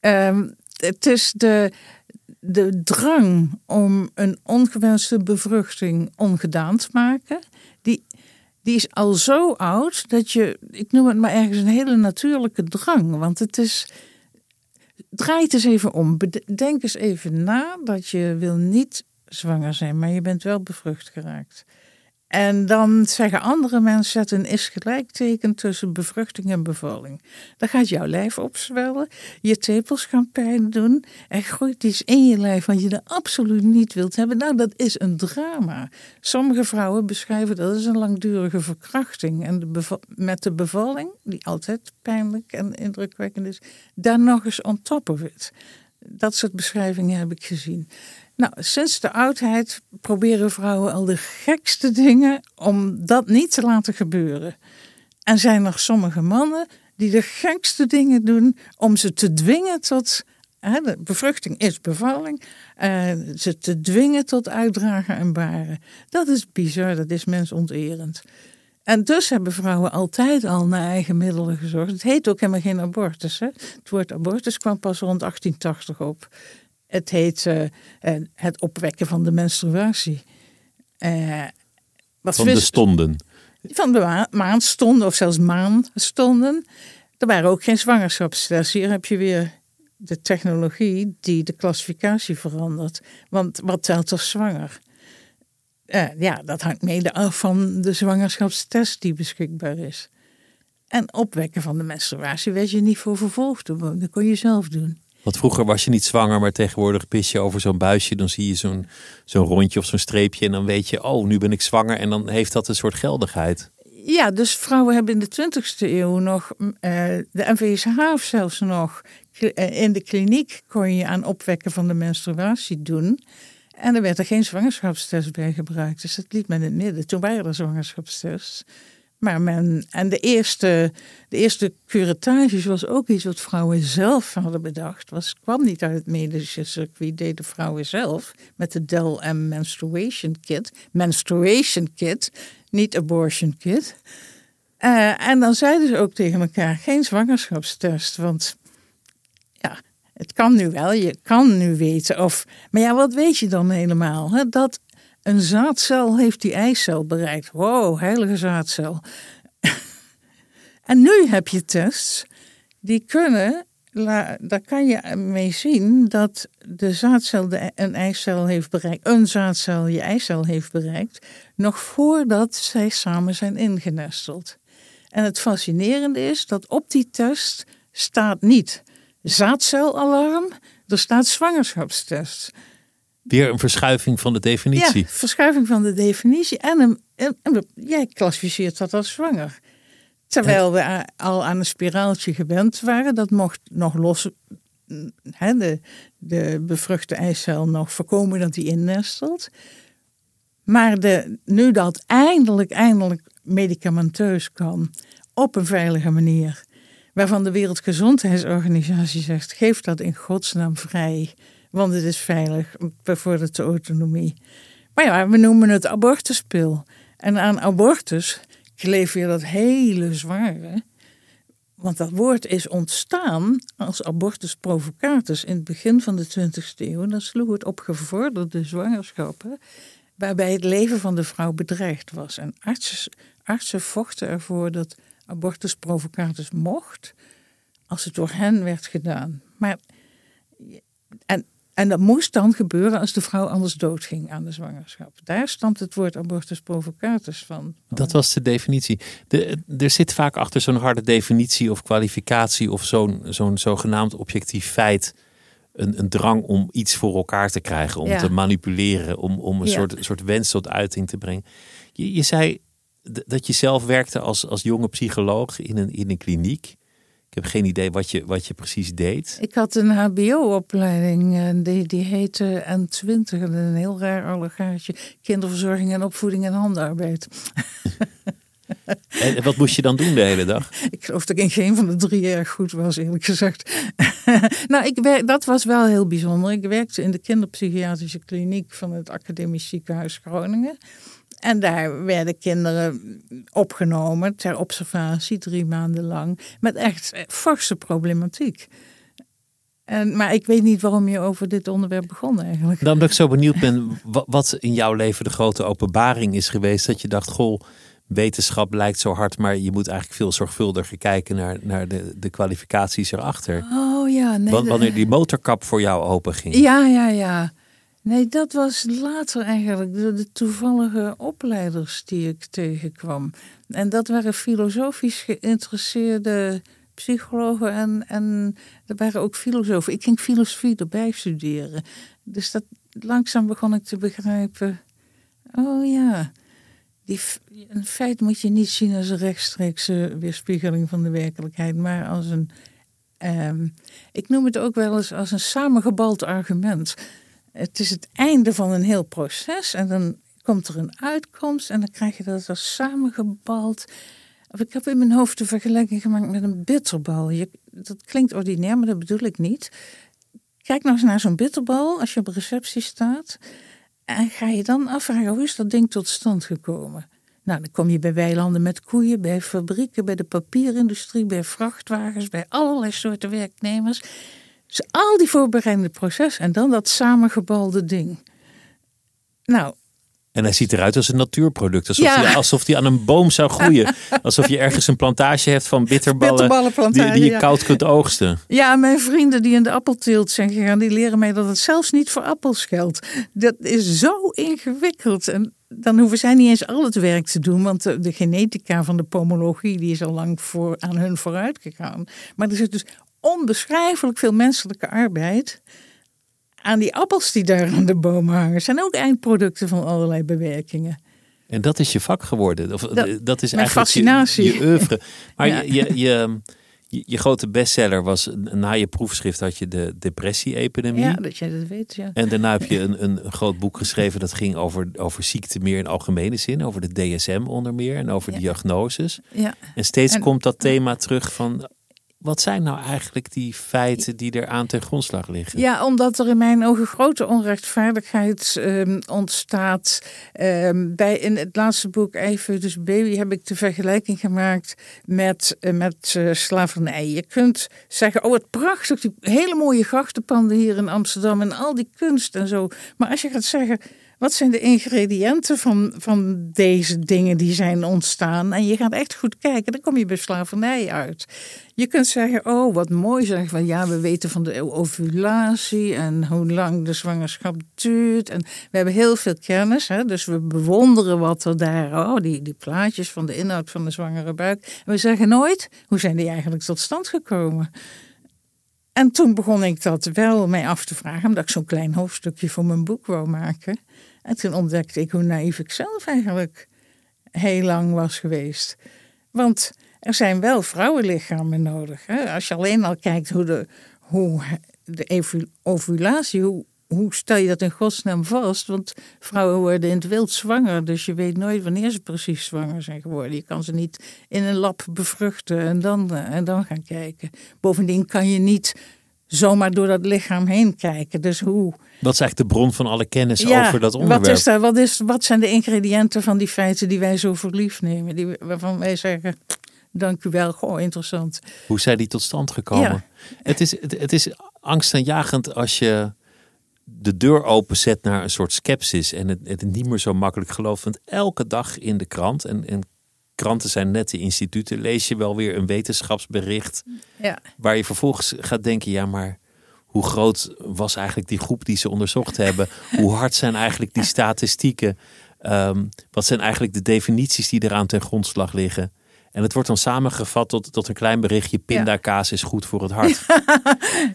Um, het is de, de drang om een ongewenste bevruchting ongedaan te maken. Die, die is al zo oud dat je, ik noem het maar ergens een hele natuurlijke drang. Want het is, draai het eens even om. Denk eens even na dat je wil niet zwanger zijn, maar je bent wel bevrucht geraakt. En dan zeggen andere mensen, zet een is gelijkteken tussen bevruchting en bevalling. Dan gaat jouw lijf opzwellen, je tepels gaan pijn doen. Er groeit iets in je lijf wat je er absoluut niet wilt hebben. Nou, dat is een drama. Sommige vrouwen beschrijven dat als een langdurige verkrachting. En met de bevalling, die altijd pijnlijk en indrukwekkend is, daar nog eens on top of it. Dat soort beschrijvingen heb ik gezien. Nou, sinds de oudheid proberen vrouwen al de gekste dingen om dat niet te laten gebeuren. En zijn er sommige mannen die de gekste dingen doen om ze te dwingen tot. Hè, bevruchting is bevalling. Uh, ze te dwingen tot uitdragen en baren. Dat is bizar, dat is mensonterend. En dus hebben vrouwen altijd al naar eigen middelen gezorgd. Het heet ook helemaal geen abortus. Hè? Het woord abortus kwam pas rond 1880 op. het heet eh, eh, het opwekken van de menstruatie. Eh, wat Van de stonden. van de ma- maandstonden of zelfs maanstonden. Er waren ook geen zwangerschapstests. Hier heb je weer de technologie die de klassificatie verandert. Want wat telt als zwanger? Ja, dat hangt mede af van de zwangerschapstest die beschikbaar is. En opwekken van de menstruatie werd je niet voor vervolgd. Dat kon je zelf doen. Want vroeger was je niet zwanger, maar tegenwoordig pis je over zo'n buisje. Dan zie je zo'n zo'n rondje of zo'n streepje. En dan weet je, oh, nu ben ik zwanger. En dan heeft dat een soort geldigheid. Ja, dus vrouwen hebben in de 20e eeuw nog mm, eh, de NVSH of zelfs nog eh, in de kliniek kon je aan opwekken van de menstruatie doen. En er werd er geen zwangerschapstest bij gebruikt. Dus dat liet men in het midden. Toen waren er zwangerschapstests. Maar men, en de eerste, de eerste curetages was ook iets wat vrouwen zelf hadden bedacht. Was, kwam niet uit het medische circuit, deden vrouwen zelf. Met de Del M Menstruation Kit. Menstruation Kit, niet abortion kit. Eh, en dan zeiden ze ook tegen elkaar, geen zwangerschapstest. Want ja, het kan nu wel, je kan nu weten. Of, maar ja, wat weet je dan helemaal? Hè? Dat een zaadcel heeft die eicel bereikt. Wow, heilige zaadcel. en nu heb je tests die kunnen, daar kan je mee zien dat de zaadcel de, een eicel heeft bereikt, een zaadcel je eicel heeft bereikt, nog voordat zij samen zijn ingenesteld. En het fascinerende is dat op die test staat niet zaadcelalarm, er staat zwangerschapstest. Weer een verschuiving van de definitie. Ja, verschuiving van de definitie. En, een, en, en jij klassificeert dat als zwanger. Terwijl we al aan een spiraaltje gewend waren. Dat mocht nog los. de, de bevruchte eicel nog voorkomen dat die innestelt. Maar de, nu dat eindelijk, eindelijk medicamenteus kan. Op een veilige manier. Waarvan de Wereldgezondheidsorganisatie zegt: geef dat in godsnaam vrij. Want het is veilig, bevordert de autonomie. Maar ja, we noemen het abortuspil. En aan abortus kleef je dat hele zware. Want dat woord is ontstaan als abortus provocatus in het begin van de 20e eeuw. Dan sloeg het op gevorderde zwangerschappen, waarbij het leven van de vrouw bedreigd was. En artsen, artsen vochten ervoor dat abortus provocatus mocht, als het door hen werd gedaan. Maar, en, en dat moest dan gebeuren als de vrouw anders doodging aan de zwangerschap. Daar stamt het woord abortus provocatus van. Dat was de definitie. De, er zit vaak achter zo'n harde definitie of kwalificatie of zo'n zo'n zogenaamd objectief feit een, een drang om iets voor elkaar te krijgen, om Ja. te manipuleren, om, om een Ja. soort, soort wens tot uiting te brengen. Je, je zei dat je zelf werkte als, als jonge psycholoog in een, in een kliniek. Ik heb geen idee wat je, wat je precies deed. Ik had een HBO-opleiding, eh, die, die heette N20, een heel raar allegaatje. Kinderverzorging en opvoeding en handarbeid. En wat moest je dan doen de hele dag? Ik geloof dat ik in geen van de drie erg goed was, eerlijk gezegd. nou, ik werk, dat was wel heel bijzonder. Ik werkte in de kinderpsychiatrische kliniek van het Academisch Ziekenhuis Groningen. En daar werden kinderen opgenomen ter observatie drie maanden lang. Met echt forse problematiek. En, maar ik weet niet waarom je over dit onderwerp begon eigenlijk. Dan omdat ik zo benieuwd ben wa- wat in jouw leven de grote openbaring is geweest. Dat je dacht, goh, wetenschap lijkt zo hard, maar je moet eigenlijk veel zorgvuldiger kijken naar, naar de, de kwalificaties erachter. Oh ja, nee. Wanneer die motorkap voor jou open ging. Ja, ja, ja. Nee, dat was later eigenlijk door de toevallige opleiders die ik tegenkwam. En dat waren filosofisch geïnteresseerde psychologen en, en er waren ook filosofen. Ik ging filosofie erbij studeren. Dus dat, langzaam begon ik te begrijpen. Oh ja, die, een feit moet je niet zien als een rechtstreekse weerspiegeling van de werkelijkheid, maar als een. ehm, ik noem het ook wel eens als een samengebald argument. Het is het einde van een heel proces en dan komt er een uitkomst en dan krijg je dat als samengebald. Ik heb in mijn hoofd de vergelijking gemaakt met een bitterbal. Je, dat klinkt ordinair, maar dat bedoel ik niet. Kijk nou eens naar zo'n bitterbal als je op receptie staat. En ga je dan afvragen, hoe is dat ding tot stand gekomen? Nou, dan kom je bij weilanden met koeien, bij fabrieken, bij de papierindustrie, bij vrachtwagens, bij allerlei soorten werknemers. Dus al die voorbereidende proces en dan dat samengebalde ding. Nou, En hij ziet eruit als een natuurproduct. Alsof, Ja. hij, alsof hij aan een boom zou groeien. alsof je ergens een plantage hebt van bitterballen. Die, die je ja. koud kunt oogsten. Ja, mijn vrienden die in de appelteelt zijn gegaan, die leren mij dat het zelfs niet voor appels geldt. Dat is zo ingewikkeld. En dan hoeven zij niet eens al het werk te doen, want de, de genetica van de pomologie die is al lang voor, aan hun vooruit gegaan. Maar er zit dus onbeschrijfelijk veel menselijke arbeid aan die appels die daar aan de bomen hangen. zijn ook eindproducten van allerlei bewerkingen. En dat is je vak geworden. Of, Dat- dat, is mijn eigenlijk fascinatie. Je, je oeuvre. Maar Ja. je, je, je, grote bestseller was, na je proefschrift had je de depressie-epidemie. Ja, dat jij dat weet, ja. En daarna heb je een, een, groot boek geschreven dat ging over, over ziekte meer in algemene zin. Over de DSM onder meer en over diagnoses. ja. En steeds En- komt dat thema terug van... Wat zijn nou eigenlijk die feiten die er aan ten grondslag liggen? Ja, omdat er in mijn ogen grote onrechtvaardigheid ehm, ontstaat. Ehm, bij, in het laatste boek, Even dus Baby, heb ik de vergelijking gemaakt met, eh, met eh, slavernij. Je kunt zeggen, oh wat prachtig, die hele mooie grachtenpanden hier in Amsterdam en al die kunst en zo. Maar als je gaat zeggen, wat zijn de ingrediënten van, van deze dingen die zijn ontstaan? En je gaat echt goed kijken, dan kom je bij slavernij uit. Je kunt zeggen, oh wat mooi, zeggen van ja, we weten van de ovulatie en hoe lang de zwangerschap duurt. En we hebben heel veel kennis, hè, dus we bewonderen wat er daar, oh die, die plaatjes van de inhoud van de zwangere buik. En we zeggen nooit, hoe zijn die eigenlijk tot stand gekomen? En toen begon ik dat wel mij af te vragen, omdat ik zo'n klein hoofdstukje voor mijn boek wou maken. En toen ontdekte ik hoe naïef ik zelf eigenlijk heel lang was geweest. Want er zijn wel vrouwenlichamen nodig. Hè? Als je alleen al kijkt hoe de, hoe de ovulatie, hoe, hoe stel je dat in godsnaam vast? Want vrouwen worden in het wild zwanger, dus je weet nooit wanneer ze precies zwanger zijn geworden. Je kan ze niet in een lab bevruchten en dan, eh, en dan gaan kijken. Bovendien kan je niet zomaar door dat lichaam heen kijken. Dus hoe, Wat is eigenlijk de bron van alle kennis over dat onderwerp? wat, is daar, wat, is, wat zijn de ingrediënten van die feiten die wij zo voor lief nemen? Die, waarvan wij zeggen, dank u wel, goh, interessant. Hoe zijn die tot stand gekomen? Ja. Het, is, het, het is angstaanjagend als je de deur openzet naar een soort sceptisch en het, het niet meer zo makkelijk gelooft. Want elke dag in de krant, en, en kranten zijn nette instituten, lees je wel weer een wetenschapsbericht Ja. waar je vervolgens gaat denken, ja maar hoe groot was eigenlijk die groep die ze onderzocht hebben? Hoe hard zijn eigenlijk die statistieken? Ehm, wat zijn eigenlijk de definities die eraan ten grondslag liggen? En het wordt dan samengevat tot, tot een klein berichtje: pindakaas is goed voor het hart.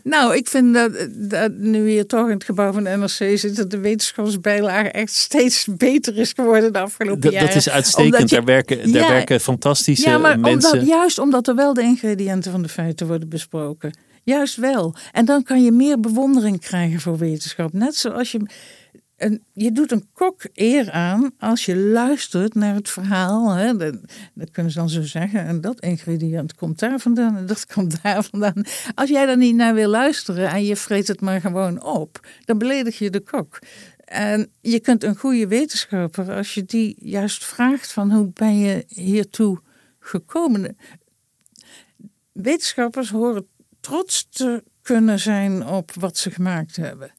Nou, ik vind dat, dat nu hier toch in het gebouw van de NRC zit, dat de wetenschapsbijlage echt steeds beter is geworden de afgelopen jaren. dat is uitstekend. Je- daar werken, daar Ja. werken fantastische ja, maar mensen. Omdat, juist omdat er wel de ingrediënten van de feiten worden besproken. Juist wel. En dan kan je meer bewondering krijgen voor wetenschap. Net zoals je. Je doet een kok eer aan als je luistert naar het verhaal. Hè. Dat, dat kunnen ze dan zo zeggen. En dat ingrediënt komt daar vandaan en dat komt daar vandaan. Als jij daar niet naar wil luisteren en je vreet het maar gewoon op, dan beledig je de kok. En je kunt een goede wetenschapper, als je die juist vraagt van hoe ben je hiertoe gekomen. Wetenschappers horen trots te kunnen zijn op wat ze gemaakt hebben.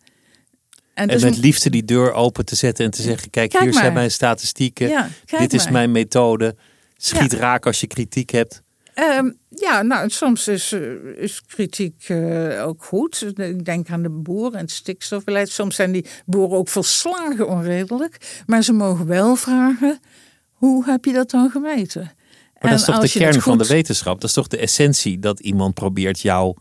En dus- met liefde die deur open te zetten en te zeggen: Kijk, Kijk hier zijn mijn statistieken. Ja, Dit is maar. mijn methode. Schiet Ja. raak als je kritiek hebt. Ehm, ja, nou, soms is, eh, is kritiek eh, ook goed. Ik denk aan de boeren en het stikstofbeleid. Soms zijn die boeren ook volslagen onredelijk. Maar ze mogen wel vragen, hoe heb je dat dan gemeten? Maar dat is toch de kern van de wetenschap? Dat is toch de essentie dat iemand probeert jouw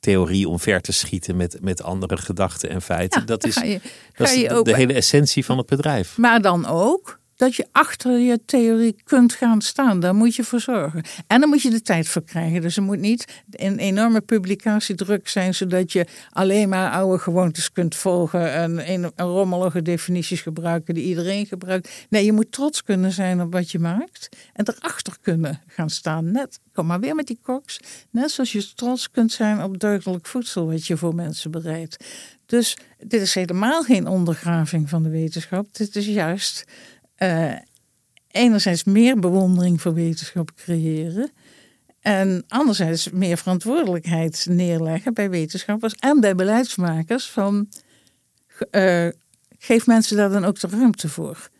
theorie omver te schieten met, met andere gedachten en feiten. Ja, dat is, je- dat is de hele essentie van het bedrijf. Maar dan ook dat je achter je theorie kunt gaan staan. Daar moet je voor zorgen. En dan moet je de tijd voor krijgen. Dus er moet niet een enorme publicatiedruk zijn, zodat je alleen maar oude gewoontes kunt volgen en rommelige definities gebruiken die iedereen gebruikt. Nee, je moet trots kunnen zijn op wat je maakt en erachter kunnen gaan staan. Net, kom maar weer met die koks. Net zoals je trots kunt zijn op deugdelijk voedsel wat je voor mensen bereidt. Dus dit is helemaal geen ondergraving van de wetenschap. Dit is juist eh, enerzijds meer bewondering voor wetenschap creëren. En anderzijds meer verantwoordelijkheid neerleggen bij wetenschappers en bij beleidsmakers van uh, geef mensen daar dan ook de ruimte voor.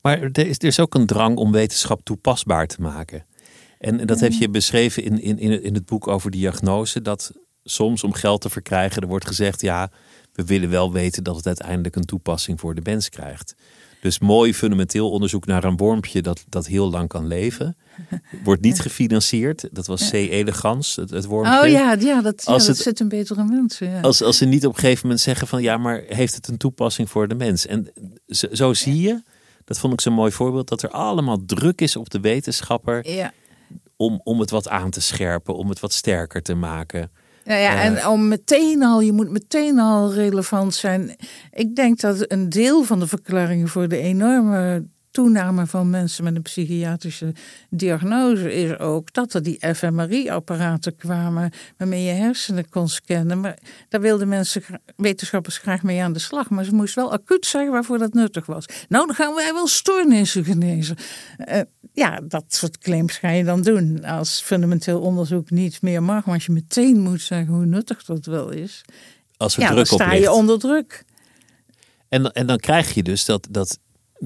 Maar er is, er is ook een drang om wetenschap toepasbaar te maken. En dat heb je beschreven in, in, in het boek over diagnose. Dat soms om geld te verkrijgen, er wordt gezegd: ja, we willen wel weten dat het uiteindelijk een toepassing voor de mens krijgt. Dus mooi fundamenteel onderzoek naar een wormpje dat, dat heel lang kan leven. Wordt niet gefinancierd. Dat was C. elegans, het, het wormpje. Oh ja, ja dat, ja, dat zit een betere mensen. Ja. Als, als ze niet op een gegeven moment zeggen van ja, maar heeft het een toepassing voor de mens? En zo, zo zie je, dat vond ik zo'n mooi voorbeeld, dat er allemaal druk is op de wetenschapper. Ja. Om, om het wat aan te scherpen, om het wat sterker te maken. Ja, ja, en om meteen al, je moet meteen al relevant zijn. Ik denk dat een deel van de verklaring voor de enorme toename van mensen met een psychiatrische diagnose is ook dat er die fMRI-apparaten kwamen waarmee je hersenen kon scannen. Maar daar wilden mensen, wetenschappers graag mee aan de slag. Maar ze moesten wel acuut zeggen waarvoor dat nuttig was. Nou, dan gaan wij wel stoornissen genezen. Uh, ja, dat soort claims ga je dan doen. Als fundamenteel onderzoek niet meer mag, want je meteen moet zeggen hoe nuttig dat wel is. Als er ja, druk dan sta je onder druk. En, en dan krijg je dus dat, dat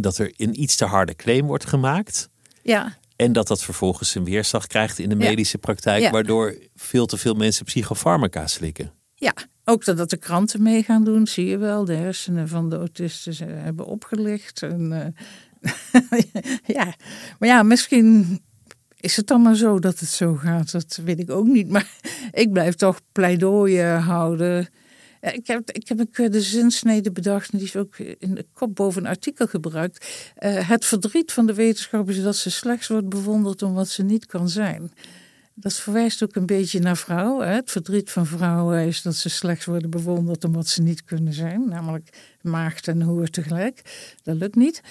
dat er een iets te harde claim wordt gemaakt. Ja. En dat dat vervolgens een weerslag krijgt in de medische praktijk, waardoor veel te veel mensen psychofarmaca slikken. Ja, ook dat de kranten mee gaan doen, zie je wel. De hersenen van de autisten hebben opgelicht. En, uh, ja, maar ja, misschien is het dan maar zo dat het zo gaat. Dat weet ik ook niet. Maar ik blijf toch pleidooien houden ik heb, ik heb een de zinsnede bedacht, en die is ook in de kop boven een artikel gebruikt. Uh, het verdriet van de wetenschap is dat ze slechts wordt bewonderd om wat ze niet kan zijn. Dat verwijst ook een beetje naar vrouwen. Het verdriet van vrouwen is dat ze slechts worden bewonderd om wat ze niet kunnen zijn, namelijk maagd en hoer tegelijk. Dat lukt niet.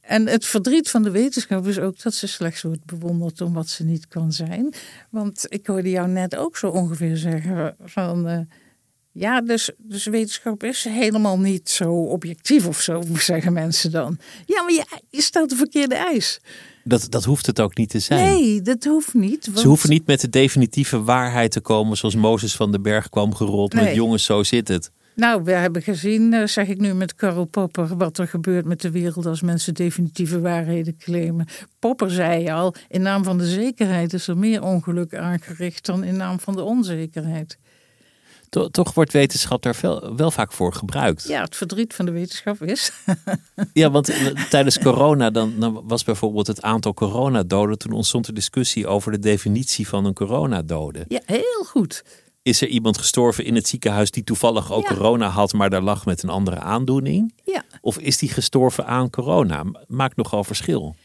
En het verdriet van de wetenschap is ook dat ze slechts wordt bewonderd om wat ze niet kan zijn. Want ik hoorde jou net ook zo ongeveer zeggen van. Uh, ja, dus, dus wetenschap is helemaal niet zo objectief of zo, zeggen mensen dan. Ja, maar je, je stelt de verkeerde eis. Dat, dat hoeft het ook niet te zijn. Nee, dat hoeft niet. Want... Ze hoeven niet met de definitieve waarheid te komen zoals Mozes van den Berg kwam gerold met jongens, zo zit het. Nou, we hebben gezien, eh, zeg ik nu met Karl Popper, wat er gebeurt met de wereld als mensen definitieve waarheden claimen. Popper zei al, in naam van de zekerheid is er meer ongeluk aangericht dan in naam van de onzekerheid toch wordt wetenschap daar wel, wel vaak voor gebruikt. Ja, het verdriet van de wetenschap is. ja, want eh, tijdens corona dan, dan, was bijvoorbeeld het aantal coronadoden. Toen ontstond er discussie over de definitie van een coronadode. Ja, heel goed. Is er iemand gestorven in het ziekenhuis die toevallig ook corona had, maar daar lag met een andere aandoening? Ja. Of is die gestorven aan corona? Maakt nogal verschil.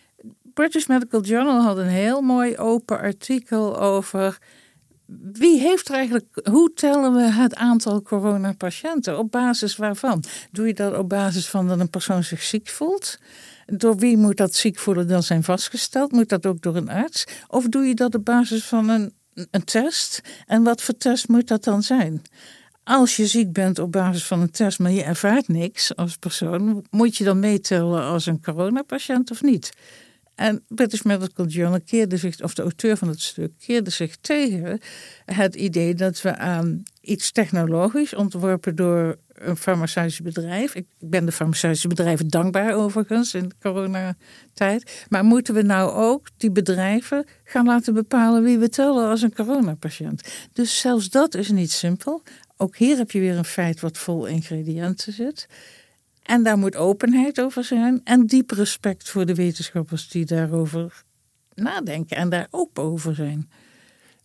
British Medical Journal had een heel mooi open artikel over wie heeft er eigenlijk, hoe tellen we het aantal coronapatiënten? Op basis waarvan? Doe je dat op basis van dat een persoon zich ziek voelt? Door wie moet dat ziek voelen dan zijn vastgesteld? Moet dat ook door een arts? Of doe je dat op basis van een, een test? En wat voor test moet dat dan zijn? Als je ziek bent op basis van een test, maar je ervaart niks als persoon, moet je dan meetellen als een coronapatiënt of niet? En British Medical Journal keerde zich, of de auteur van het stuk, keerde zich tegen het idee dat we aan iets technologisch ontworpen door een farmaceutisch bedrijf. Ik ben de farmaceutische bedrijven dankbaar overigens in de coronatijd. Maar moeten we nou ook die bedrijven gaan laten bepalen wie we tellen als een coronapatiënt? Dus zelfs dat is niet simpel. Ook hier heb je weer een feit wat vol ingrediënten zit. En daar moet openheid over zijn en diep respect voor de wetenschappers die daarover nadenken en daar open over zijn.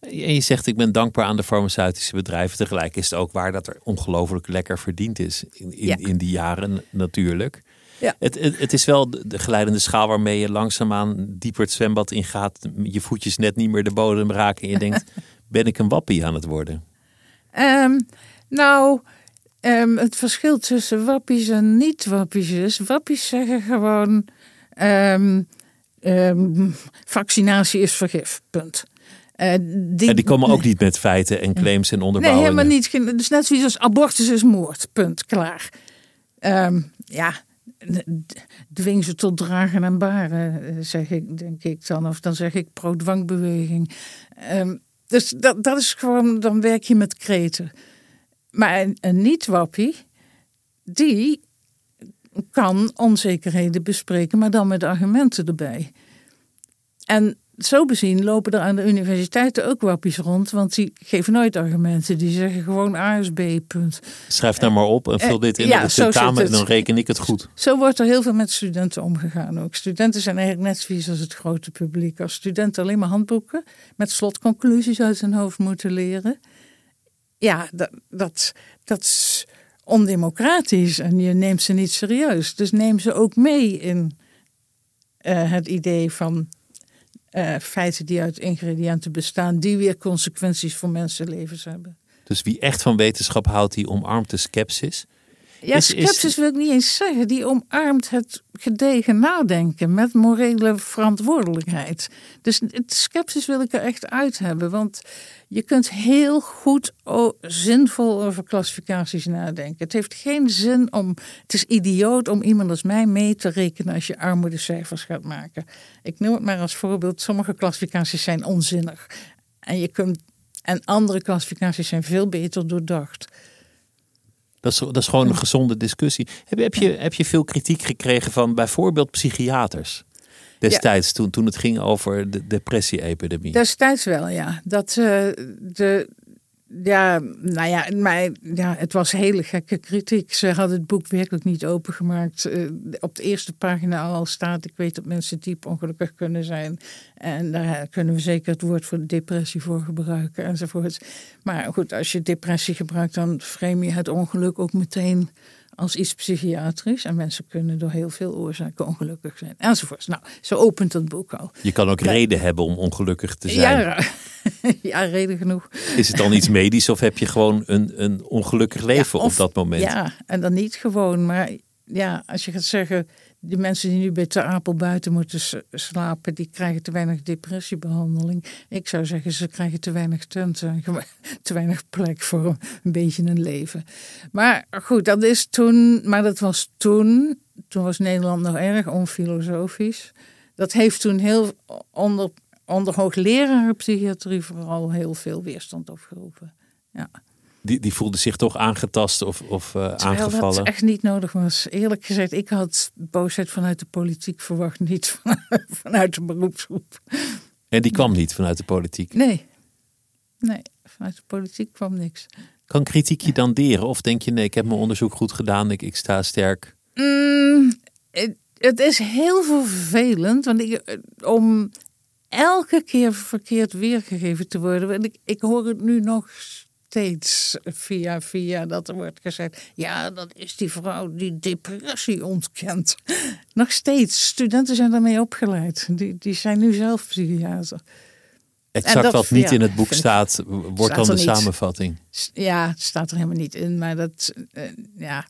En je zegt, ik ben dankbaar aan de farmaceutische bedrijven. Tegelijk is het ook waar dat er ongelooflijk lekker verdiend is in, in, in die jaren natuurlijk. Ja. Het, het, het, is wel de geleidende schaal waarmee je langzaamaan dieper het zwembad ingaat. Je voetjes net niet meer de bodem raken en je denkt, ben ik een wappie aan het worden? Um, nou, Um, het verschil tussen wappies en niet-wappies is. Wappies zeggen gewoon: um, um, vaccinatie is vergif. Punt. Uh, die, en die komen ook niet met feiten en claims en onderbouwingen. Nee, helemaal niet. Dus net zoiets als abortus is moord. Punt. Klaar. ja, dwing ze tot dragen en baren, eh, zeg ik, denk ik dan. Of dan zeg ik pro-dwangbeweging. Um, dus dat, dat is gewoon, dan werk je met kreten. Maar een, een niet-wappie, die kan onzekerheden bespreken, maar dan met argumenten erbij. En zo bezien lopen er aan de universiteiten ook wappies rond, want die geven nooit argumenten. Die zeggen gewoon A is B, punt. Schrijf nou maar op en vul dit in ja, de tentamen en dan reken ik het goed. Zo wordt er heel veel met studenten omgegaan ook. Studenten zijn eigenlijk net vies als het grote publiek. Als studenten alleen maar handboeken met slotconclusies uit hun hoofd moeten leren. Ja, dat, dat, dat is ondemocratisch en je neemt ze niet serieus. Dus neem ze ook mee in uh, het idee van uh, feiten die uit ingrediënten bestaan, die weer consequenties voor mensenlevens hebben. Dus wie echt van wetenschap houdt, die omarmt de skepsis. Ja, skepsis wil ik niet eens zeggen. Die omarmt het gedegen nadenken met morele verantwoordelijkheid. Dus het skepsis wil ik er echt uit hebben. Want je kunt heel goed zinvol over klassificaties nadenken. Het heeft geen zin om. Het is idioot om iemand als mij mee te rekenen als je armoedecijfers gaat maken. Ik noem het maar als voorbeeld. Sommige klassificaties zijn onzinnig. En, je kunt, en andere klassificaties zijn veel beter doordacht. Dat is, dat is gewoon een gezonde discussie. Heb, heb, je, heb je veel kritiek gekregen van bijvoorbeeld psychiaters? Destijds, toen, toen het ging over de depressie-epidemie. Destijds wel, ja. Dat uh, de, ja, nou ja, maar, ja, het was hele gekke kritiek. Ze hadden het boek werkelijk niet opengemaakt. Uh, op de eerste pagina al staat: Ik weet dat mensen diep ongelukkig kunnen zijn. En daar kunnen we zeker het woord voor depressie voor gebruiken enzovoort. Maar goed, als je depressie gebruikt, dan frame je het ongeluk ook meteen als iets psychiatrisch. En mensen kunnen door heel veel oorzaken ongelukkig zijn. Enzovoort. Nou, zo opent het boek al. Je kan ook reden hebben om ongelukkig te zijn. Ja, ja, reden genoeg. Is het dan iets medisch of heb je gewoon een, een ongelukkig leven op dat moment? Ja, en dan niet gewoon. Maar ja, als je gaat zeggen, die mensen die nu bij Ter Apel buiten moeten slapen, die krijgen te weinig depressiebehandeling. Ik zou zeggen, ze krijgen te weinig tenten, te weinig plek voor een beetje een leven. Maar goed, dat is toen, maar dat was toen, toen was Nederland nog erg onfilosofisch. Dat heeft toen heel onder, onder hoogleraren psychiatrie vooral heel veel weerstand opgeroepen. Ja die, die voelde zich toch aangetast of, of uh, aangevallen? dat echt niet nodig was. Eerlijk gezegd, ik had boosheid vanuit de politiek verwacht, niet vanuit de beroepsgroep. En die kwam niet vanuit de politiek? Nee, nee, vanuit de politiek kwam niks. Kan kritiek je dan deren? Of denk je, nee, ik heb mijn onderzoek goed gedaan, ik, ik sta sterk? Mm, het, het, is heel vervelend, want ik, om elke keer verkeerd weergegeven te worden. ik, ik hoor het nu nog steeds via via dat er wordt gezegd: ja, dat is die vrouw die depressie ontkent. Nog steeds. Studenten zijn daarmee opgeleid. Die, die zijn nu zelf psychiater. Exact wat niet in het boek staat, wordt dan de samenvatting. Ja, het staat er helemaal niet in, maar dat, uh, ja.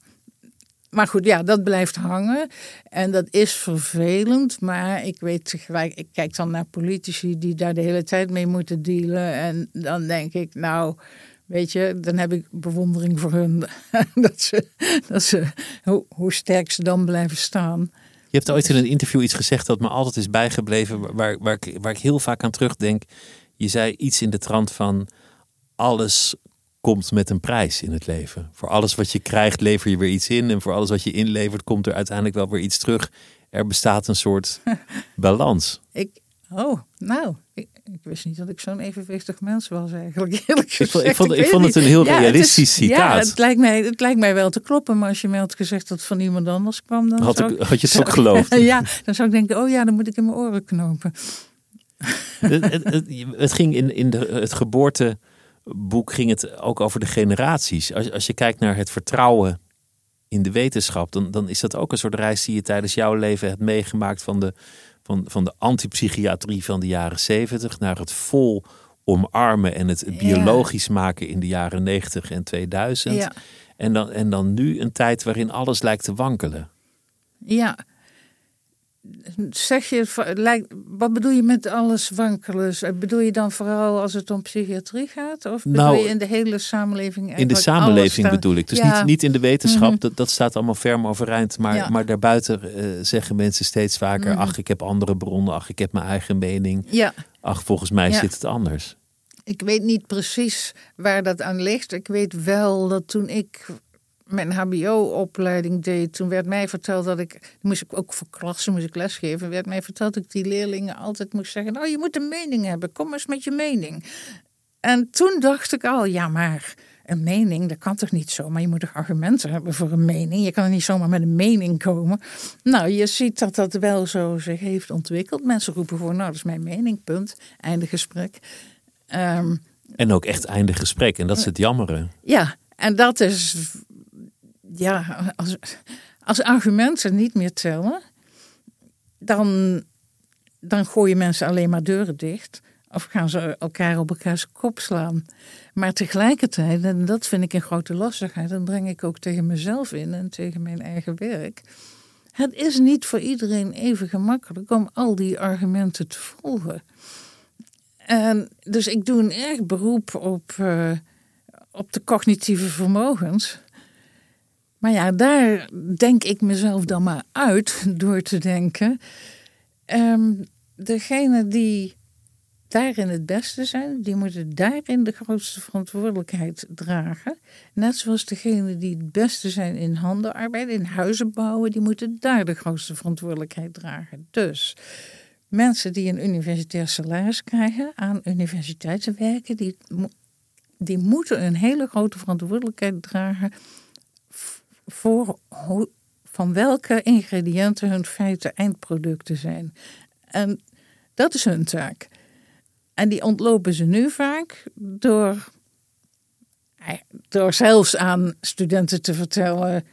Maar goed, ja, dat blijft hangen. En dat is vervelend. Maar ik weet tegelijk, ik kijk dan naar politici die daar de hele tijd mee moeten dealen. En dan denk ik, nou, Weet je, dan heb ik bewondering voor hun. dat ze, dat ze, hoe, hoe sterk ze dan blijven staan. Je hebt ooit in een interview iets gezegd dat me altijd is bijgebleven, waar, waar, ik, waar ik heel vaak aan terugdenk. Je zei iets in de trant van alles komt met een prijs in het leven. Voor alles wat je krijgt lever je weer iets in en voor alles wat je inlevert komt er uiteindelijk wel weer iets terug. Er bestaat een soort balans. Ik, oh, nou, ik, ik, wist niet dat ik zo'n evenwichtig mens was eigenlijk. Eerlijk gezegd. Ik vond, ik vond, het een heel realistisch citaat. Ja, het lijkt, mij, het lijkt mij wel te kloppen. Maar als je mij had gezegd dat het van iemand anders kwam, dan had, ik, had je het ook geloofd. ja, dan zou ik denken, oh ja, dan moet ik in mijn oren knopen. het, het, het, ging in, in de, het geboorteboek ging het ook over de generaties. Als, als je kijkt naar het vertrouwen in de wetenschap, dan, dan is dat ook een soort reis die je tijdens jouw leven hebt meegemaakt van de van, van de antipsychiatrie van de jaren 70 naar het vol omarmen en het biologisch maken in de jaren 90 en 2000. Ja. En, dan, en dan nu een tijd waarin alles lijkt te wankelen. Ja, zeg je, lijkt, wat bedoel je met alles wankelen? Bedoel je dan vooral als het om psychiatrie gaat? Of bedoel Nou, je in de hele samenleving? In de samenleving bedoel ik. Dus Ja. niet, niet in de wetenschap, Mhm. dat, dat staat allemaal ferm overeind. Maar, Ja. maar daarbuiten eh, zeggen mensen steeds vaker... Mhm. ach, ik heb andere bronnen, ach, ik heb mijn eigen mening. Ja, Ach, volgens mij Ja. zit het anders. ik weet niet precies waar dat aan ligt. Ik weet wel dat toen ik mijn HBO-opleiding deed, toen werd mij verteld dat ik, moest ik ook voor klassen moest ik lesgeven, werd mij verteld dat ik die leerlingen altijd moest zeggen: Nou, je moet een mening hebben, kom eens met je mening. En toen dacht ik al, ja, maar een mening, dat kan toch niet zomaar? Je moet toch argumenten hebben voor een mening? Je kan er niet zomaar met een mening komen. Nou, je ziet dat dat wel zo zich heeft ontwikkeld. Mensen roepen gewoon, nou, dat is mijn mening, punt. Einde gesprek. Ehm, En ook echt einde gesprek. En dat is het jammere. ja, en dat is, ja, als, argumenten niet meer tellen, dan, dan gooien mensen alleen maar deuren dicht. Of gaan ze elkaar op elkaars kop slaan. Maar tegelijkertijd, en dat vind ik een grote lastigheid, dat breng ik ook tegen mezelf in en tegen mijn eigen werk. Het is niet voor iedereen even gemakkelijk om al die argumenten te volgen. En dus ik doe een erg beroep op, eh, op de cognitieve vermogens. Maar ja, daar denk ik mezelf dan maar uit door te denken. ehm degene die daarin het beste zijn, die moeten daarin de grootste verantwoordelijkheid dragen. Net zoals degene die het beste zijn in handenarbeid, in huizen bouwen, die moeten daar de grootste verantwoordelijkheid dragen. Dus mensen die een universitair salaris krijgen, aan universiteiten werken, die, die moeten een hele grote verantwoordelijkheid dragen voor hoe- van welke ingrediënten hun feiten eindproducten zijn. En dat is hun taak. En die ontlopen ze nu vaak door, eh, door zelfs aan studenten te vertellen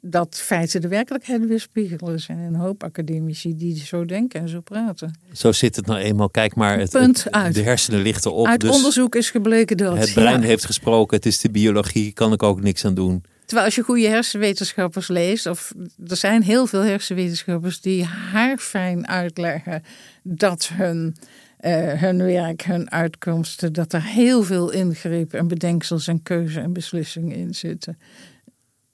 dat feiten de werkelijkheid weerspiegelen. Er zijn een hoop academici die zo denken en zo praten. Zo zit het nou eenmaal. Kijk maar, het, Punt uit. de hersenen lichten op. Uit dus onderzoek is gebleken dat. het brein ja. heeft gesproken. Het is de biologie. Kan ik ook niks aan doen. Terwijl als je goede hersenwetenschappers leest, of er zijn heel veel hersenwetenschappers die haarfijn uitleggen dat hun, eh, hun werk, hun uitkomsten, dat er heel veel ingrepen en bedenksels en keuze en beslissingen in zitten.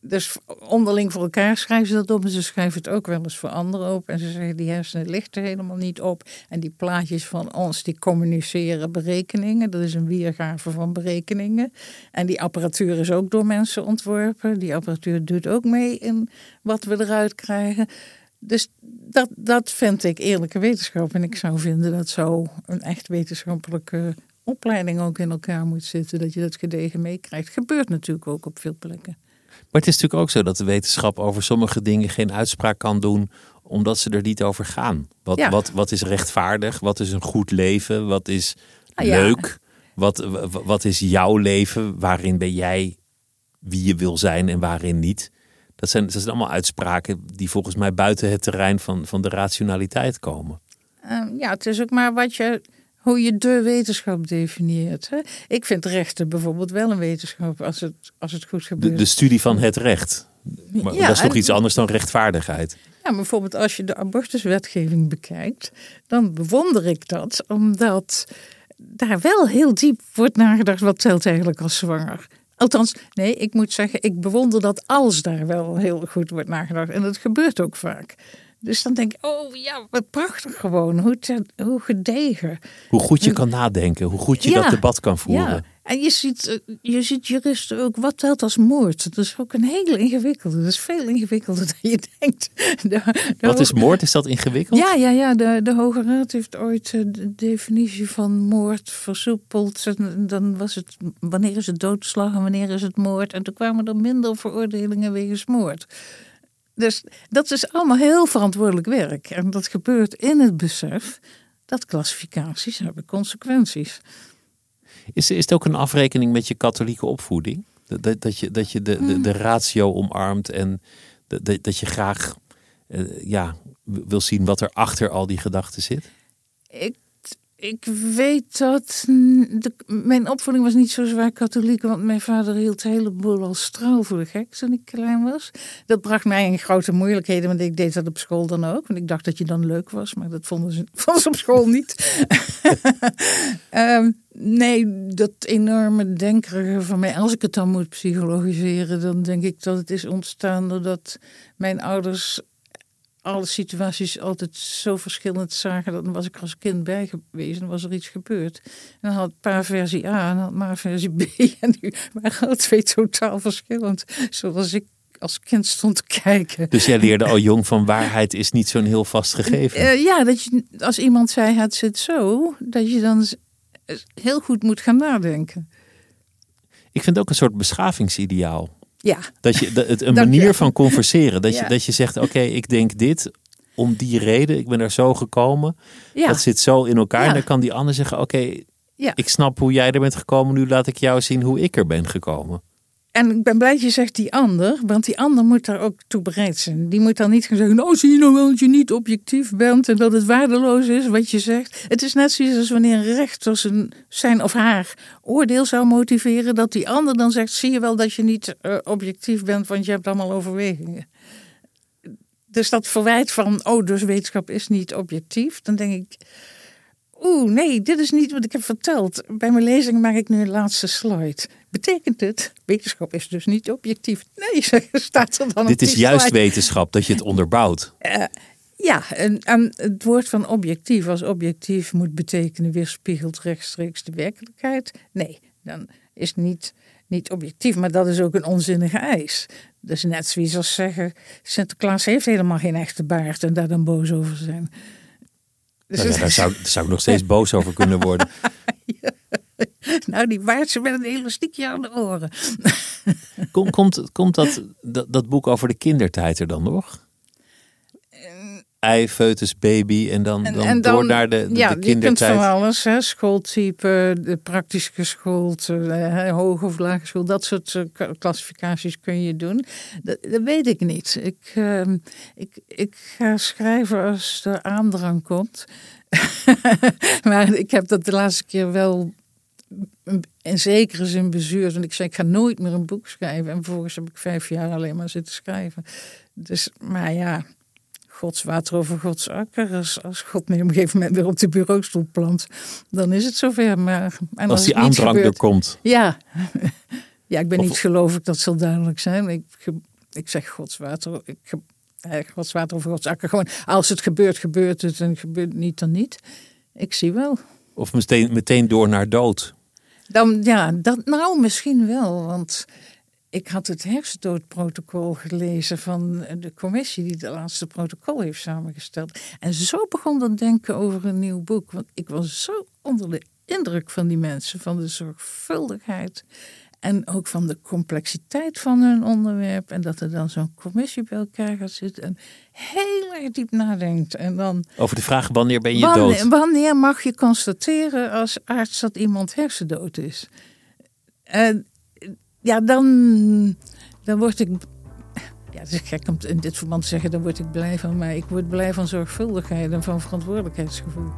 Dus onderling voor elkaar schrijven ze dat op en ze schrijven het ook wel eens voor anderen op. En ze zeggen die hersenen lichten helemaal niet op. En die plaatjes van ons die communiceren berekeningen. Dat is een weergave van berekeningen. En die apparatuur is ook door mensen ontworpen. Die apparatuur doet ook mee in wat we eruit krijgen. Dus dat, dat vind ik eerlijke wetenschap. En ik zou vinden dat zo een echt wetenschappelijke opleiding ook in elkaar moet zitten. Dat je dat gedegen meekrijgt. Gebeurt natuurlijk ook op veel plekken. Maar het is natuurlijk ook zo dat de wetenschap over sommige dingen geen uitspraak kan doen, omdat ze er niet over gaan. Wat, Ja. wat, wat is rechtvaardig? Wat is een goed leven? Wat is Ah, ja. leuk? Wat, wat is jouw leven? Waarin ben jij wie je wil zijn en waarin niet? Dat zijn, dat zijn allemaal uitspraken die volgens mij buiten het terrein van, van de rationaliteit komen. Ehm, ja, het is ook maar wat je, hoe je de wetenschap definieert. Hè? Ik vind rechten bijvoorbeeld wel een wetenschap als het, als het goed gebeurt. de studie van het recht. Maar Ja, dat is toch iets anders dan rechtvaardigheid? Ja, maar bijvoorbeeld als je de abortuswetgeving bekijkt, dan bewonder ik dat, omdat daar wel heel diep wordt nagedacht wat telt eigenlijk als zwanger. Althans, nee, ik moet zeggen, ik bewonder dat als daar wel heel goed wordt nagedacht. En dat gebeurt ook vaak. Dus dan denk ik, oh ja, wat prachtig gewoon. Hoe, te- hoe gedegen. Hoe goed je kan nadenken, hoe goed je Ja, dat debat kan voeren. Ja, en je ziet, eh, je ziet juristen ook, wat telt als moord? Dat is ook een hele ingewikkelde. Dat is veel ingewikkelder dan je denkt. De- de Wat is moord? Is dat ingewikkeld? Ja, ja, ja. De, de Hoge Raad heeft ooit eh, de definitie van moord versoepeld. En dan was het, wanneer is het doodslag en wanneer is het moord? En toen kwamen er minder veroordelingen wegens moord. Dus dat is allemaal heel verantwoordelijk werk. En dat gebeurt in het besef dat klassificaties hebben consequenties. Is, is het ook een afrekening met je katholieke opvoeding? Dat, dat, je, dat je de, de, de ratio omarmt en dat, dat, dat je graag eh, ja, wil zien wat er achter al die gedachten zit? Ik, ik weet dat mijn opvoeding was niet zo zwaar katholiek, want mijn vader hield een heleboel als straal voor de gek toen ik klein was. Dat bracht mij in grote moeilijkheden, want ik deed dat op school dan ook. Want ik dacht dat je dan leuk was, maar dat vonden ze, vonden ze op school niet. um, nee, dat enorme denkerige van mij, als ik het dan moet psychologiseren, dan denk ik dat het is ontstaan doordat mijn ouders alle situaties altijd zo verschillend zagen. Dan was ik als kind bij geweest en was er iets gebeurd. En dan had paar versie A en dan had maar versie B. En nu waren alle twee totaal verschillend. Zoals ik als kind stond te kijken. Dus jij leerde al jong van waarheid is niet zo'n heel vast gegeven. Uh, ja, dat je, als iemand zei het zit zo, dat je dan heel goed moet gaan nadenken. Ik vind het ook een soort beschavingsideaal. Ja. Dat je, dat, het, een manier van converseren. Dat, je, dat je zegt, oké, ik denk dit om die reden. Ik ben er zo gekomen. Ja. Dat zit zo in elkaar. En dan kan die ander zeggen, oké, ik snap hoe jij er bent gekomen. Nu laat ik jou zien hoe ik er ben gekomen. En ik ben blij dat je zegt die ander, want die ander moet daar ook toe bereid zijn. Die moet dan niet gaan zeggen, nou zie je nou wel dat je niet objectief bent en dat het waardeloos is wat je zegt. Het is net zoiets als wanneer een rechter zijn of haar oordeel zou motiveren, dat die ander dan zegt, zie je wel dat je niet uh, objectief bent, want je hebt allemaal overwegingen. Dus dat verwijt van, oh dus wetenschap is niet objectief, dan denk ik, oeh nee, dit is niet wat ik heb verteld. Bij mijn lezing maak ik nu een laatste slide. Betekent het, wetenschap is dus niet objectief? Nee, staat er dan Dit is juist wetenschap, dat je het onderbouwt. Uh, ja, en, en, het woord van objectief als objectief moet betekenen weerspiegelt rechtstreeks de werkelijkheid. Nee, dan is het niet, niet objectief, maar dat is ook een onzinnige eis. Dus net zoiets als zeggen, Sinterklaas heeft helemaal geen echte baard en daar dan boos over zijn. Dus nou, daar, zou, daar zou ik nog steeds boos over kunnen worden. Nou, die waard ze met een elastiekje aan de oren. Komt, komt, komt dat, dat, dat boek over de kindertijd er dan nog? Ei, foetus, baby en dan, dan, en dan door naar de, de, ja, de kindertijd. Ja, van alles. Hè? Schooltype, de praktisch geschoold, hoog of lage school. Dat soort uh, klassificaties kun je doen. Dat, dat weet ik niet. Ik, uh, ik, ik ga schrijven als er aandrang komt. maar ik heb dat de laatste keer wel in zekere zin bezuurd. Want ik zei, ik ga nooit meer een boek schrijven. En vervolgens heb ik vijf jaar alleen maar zitten schrijven. Dus, maar ja, Gods water over Gods akker. Als, als God me op een gegeven moment weer op de bureaustoel plant, dan is het zover. Maar, en als, die aandrang er komt. Ja. ja, ik ben of, niet gelovig, dat zal duidelijk zijn. Ik, ik zeg Gods water, ik, Gods water over Gods akker. Gewoon, als het gebeurt, gebeurt het. En gebeurt niet, dan niet. Ik zie wel. Of meteen, meteen door naar dood. Dan, ja, dat, nou misschien wel. Want ik had het hersendoodprotocol gelezen van de commissie die het laatste protocol heeft samengesteld. En zo begon dat denken over een nieuw boek. Want ik was zo onder de indruk van die mensen, van de zorgvuldigheid en ook van de complexiteit van hun onderwerp. En dat er dan zo'n commissie bij elkaar gaat zitten en heel erg diep nadenkt. En dan, Over de vraag wanneer ben je wanneer, dood? Wanneer mag je constateren als arts dat iemand hersendood is? En ja, dan, dan word ik. Ja, het is gek om in dit verband te zeggen, dan word ik blij van. Maar ik word blij van zorgvuldigheid en van verantwoordelijkheidsgevoel.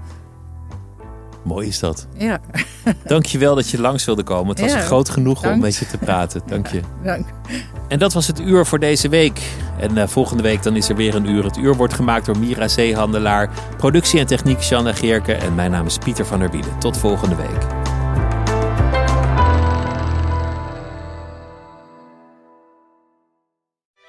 Mooi is dat. Ja. Dank je wel dat je langs wilde komen. Het was Ja, groot genoegen om met je te praten. Dank je. Dank. En dat was het uur voor deze week. En eh, volgende week dan is er weer een uur. Het uur wordt gemaakt door Mira Zeehandelaar. Productie en techniek Sjanne Geerke. En mijn naam is Pieter van der Wielen. Tot volgende week.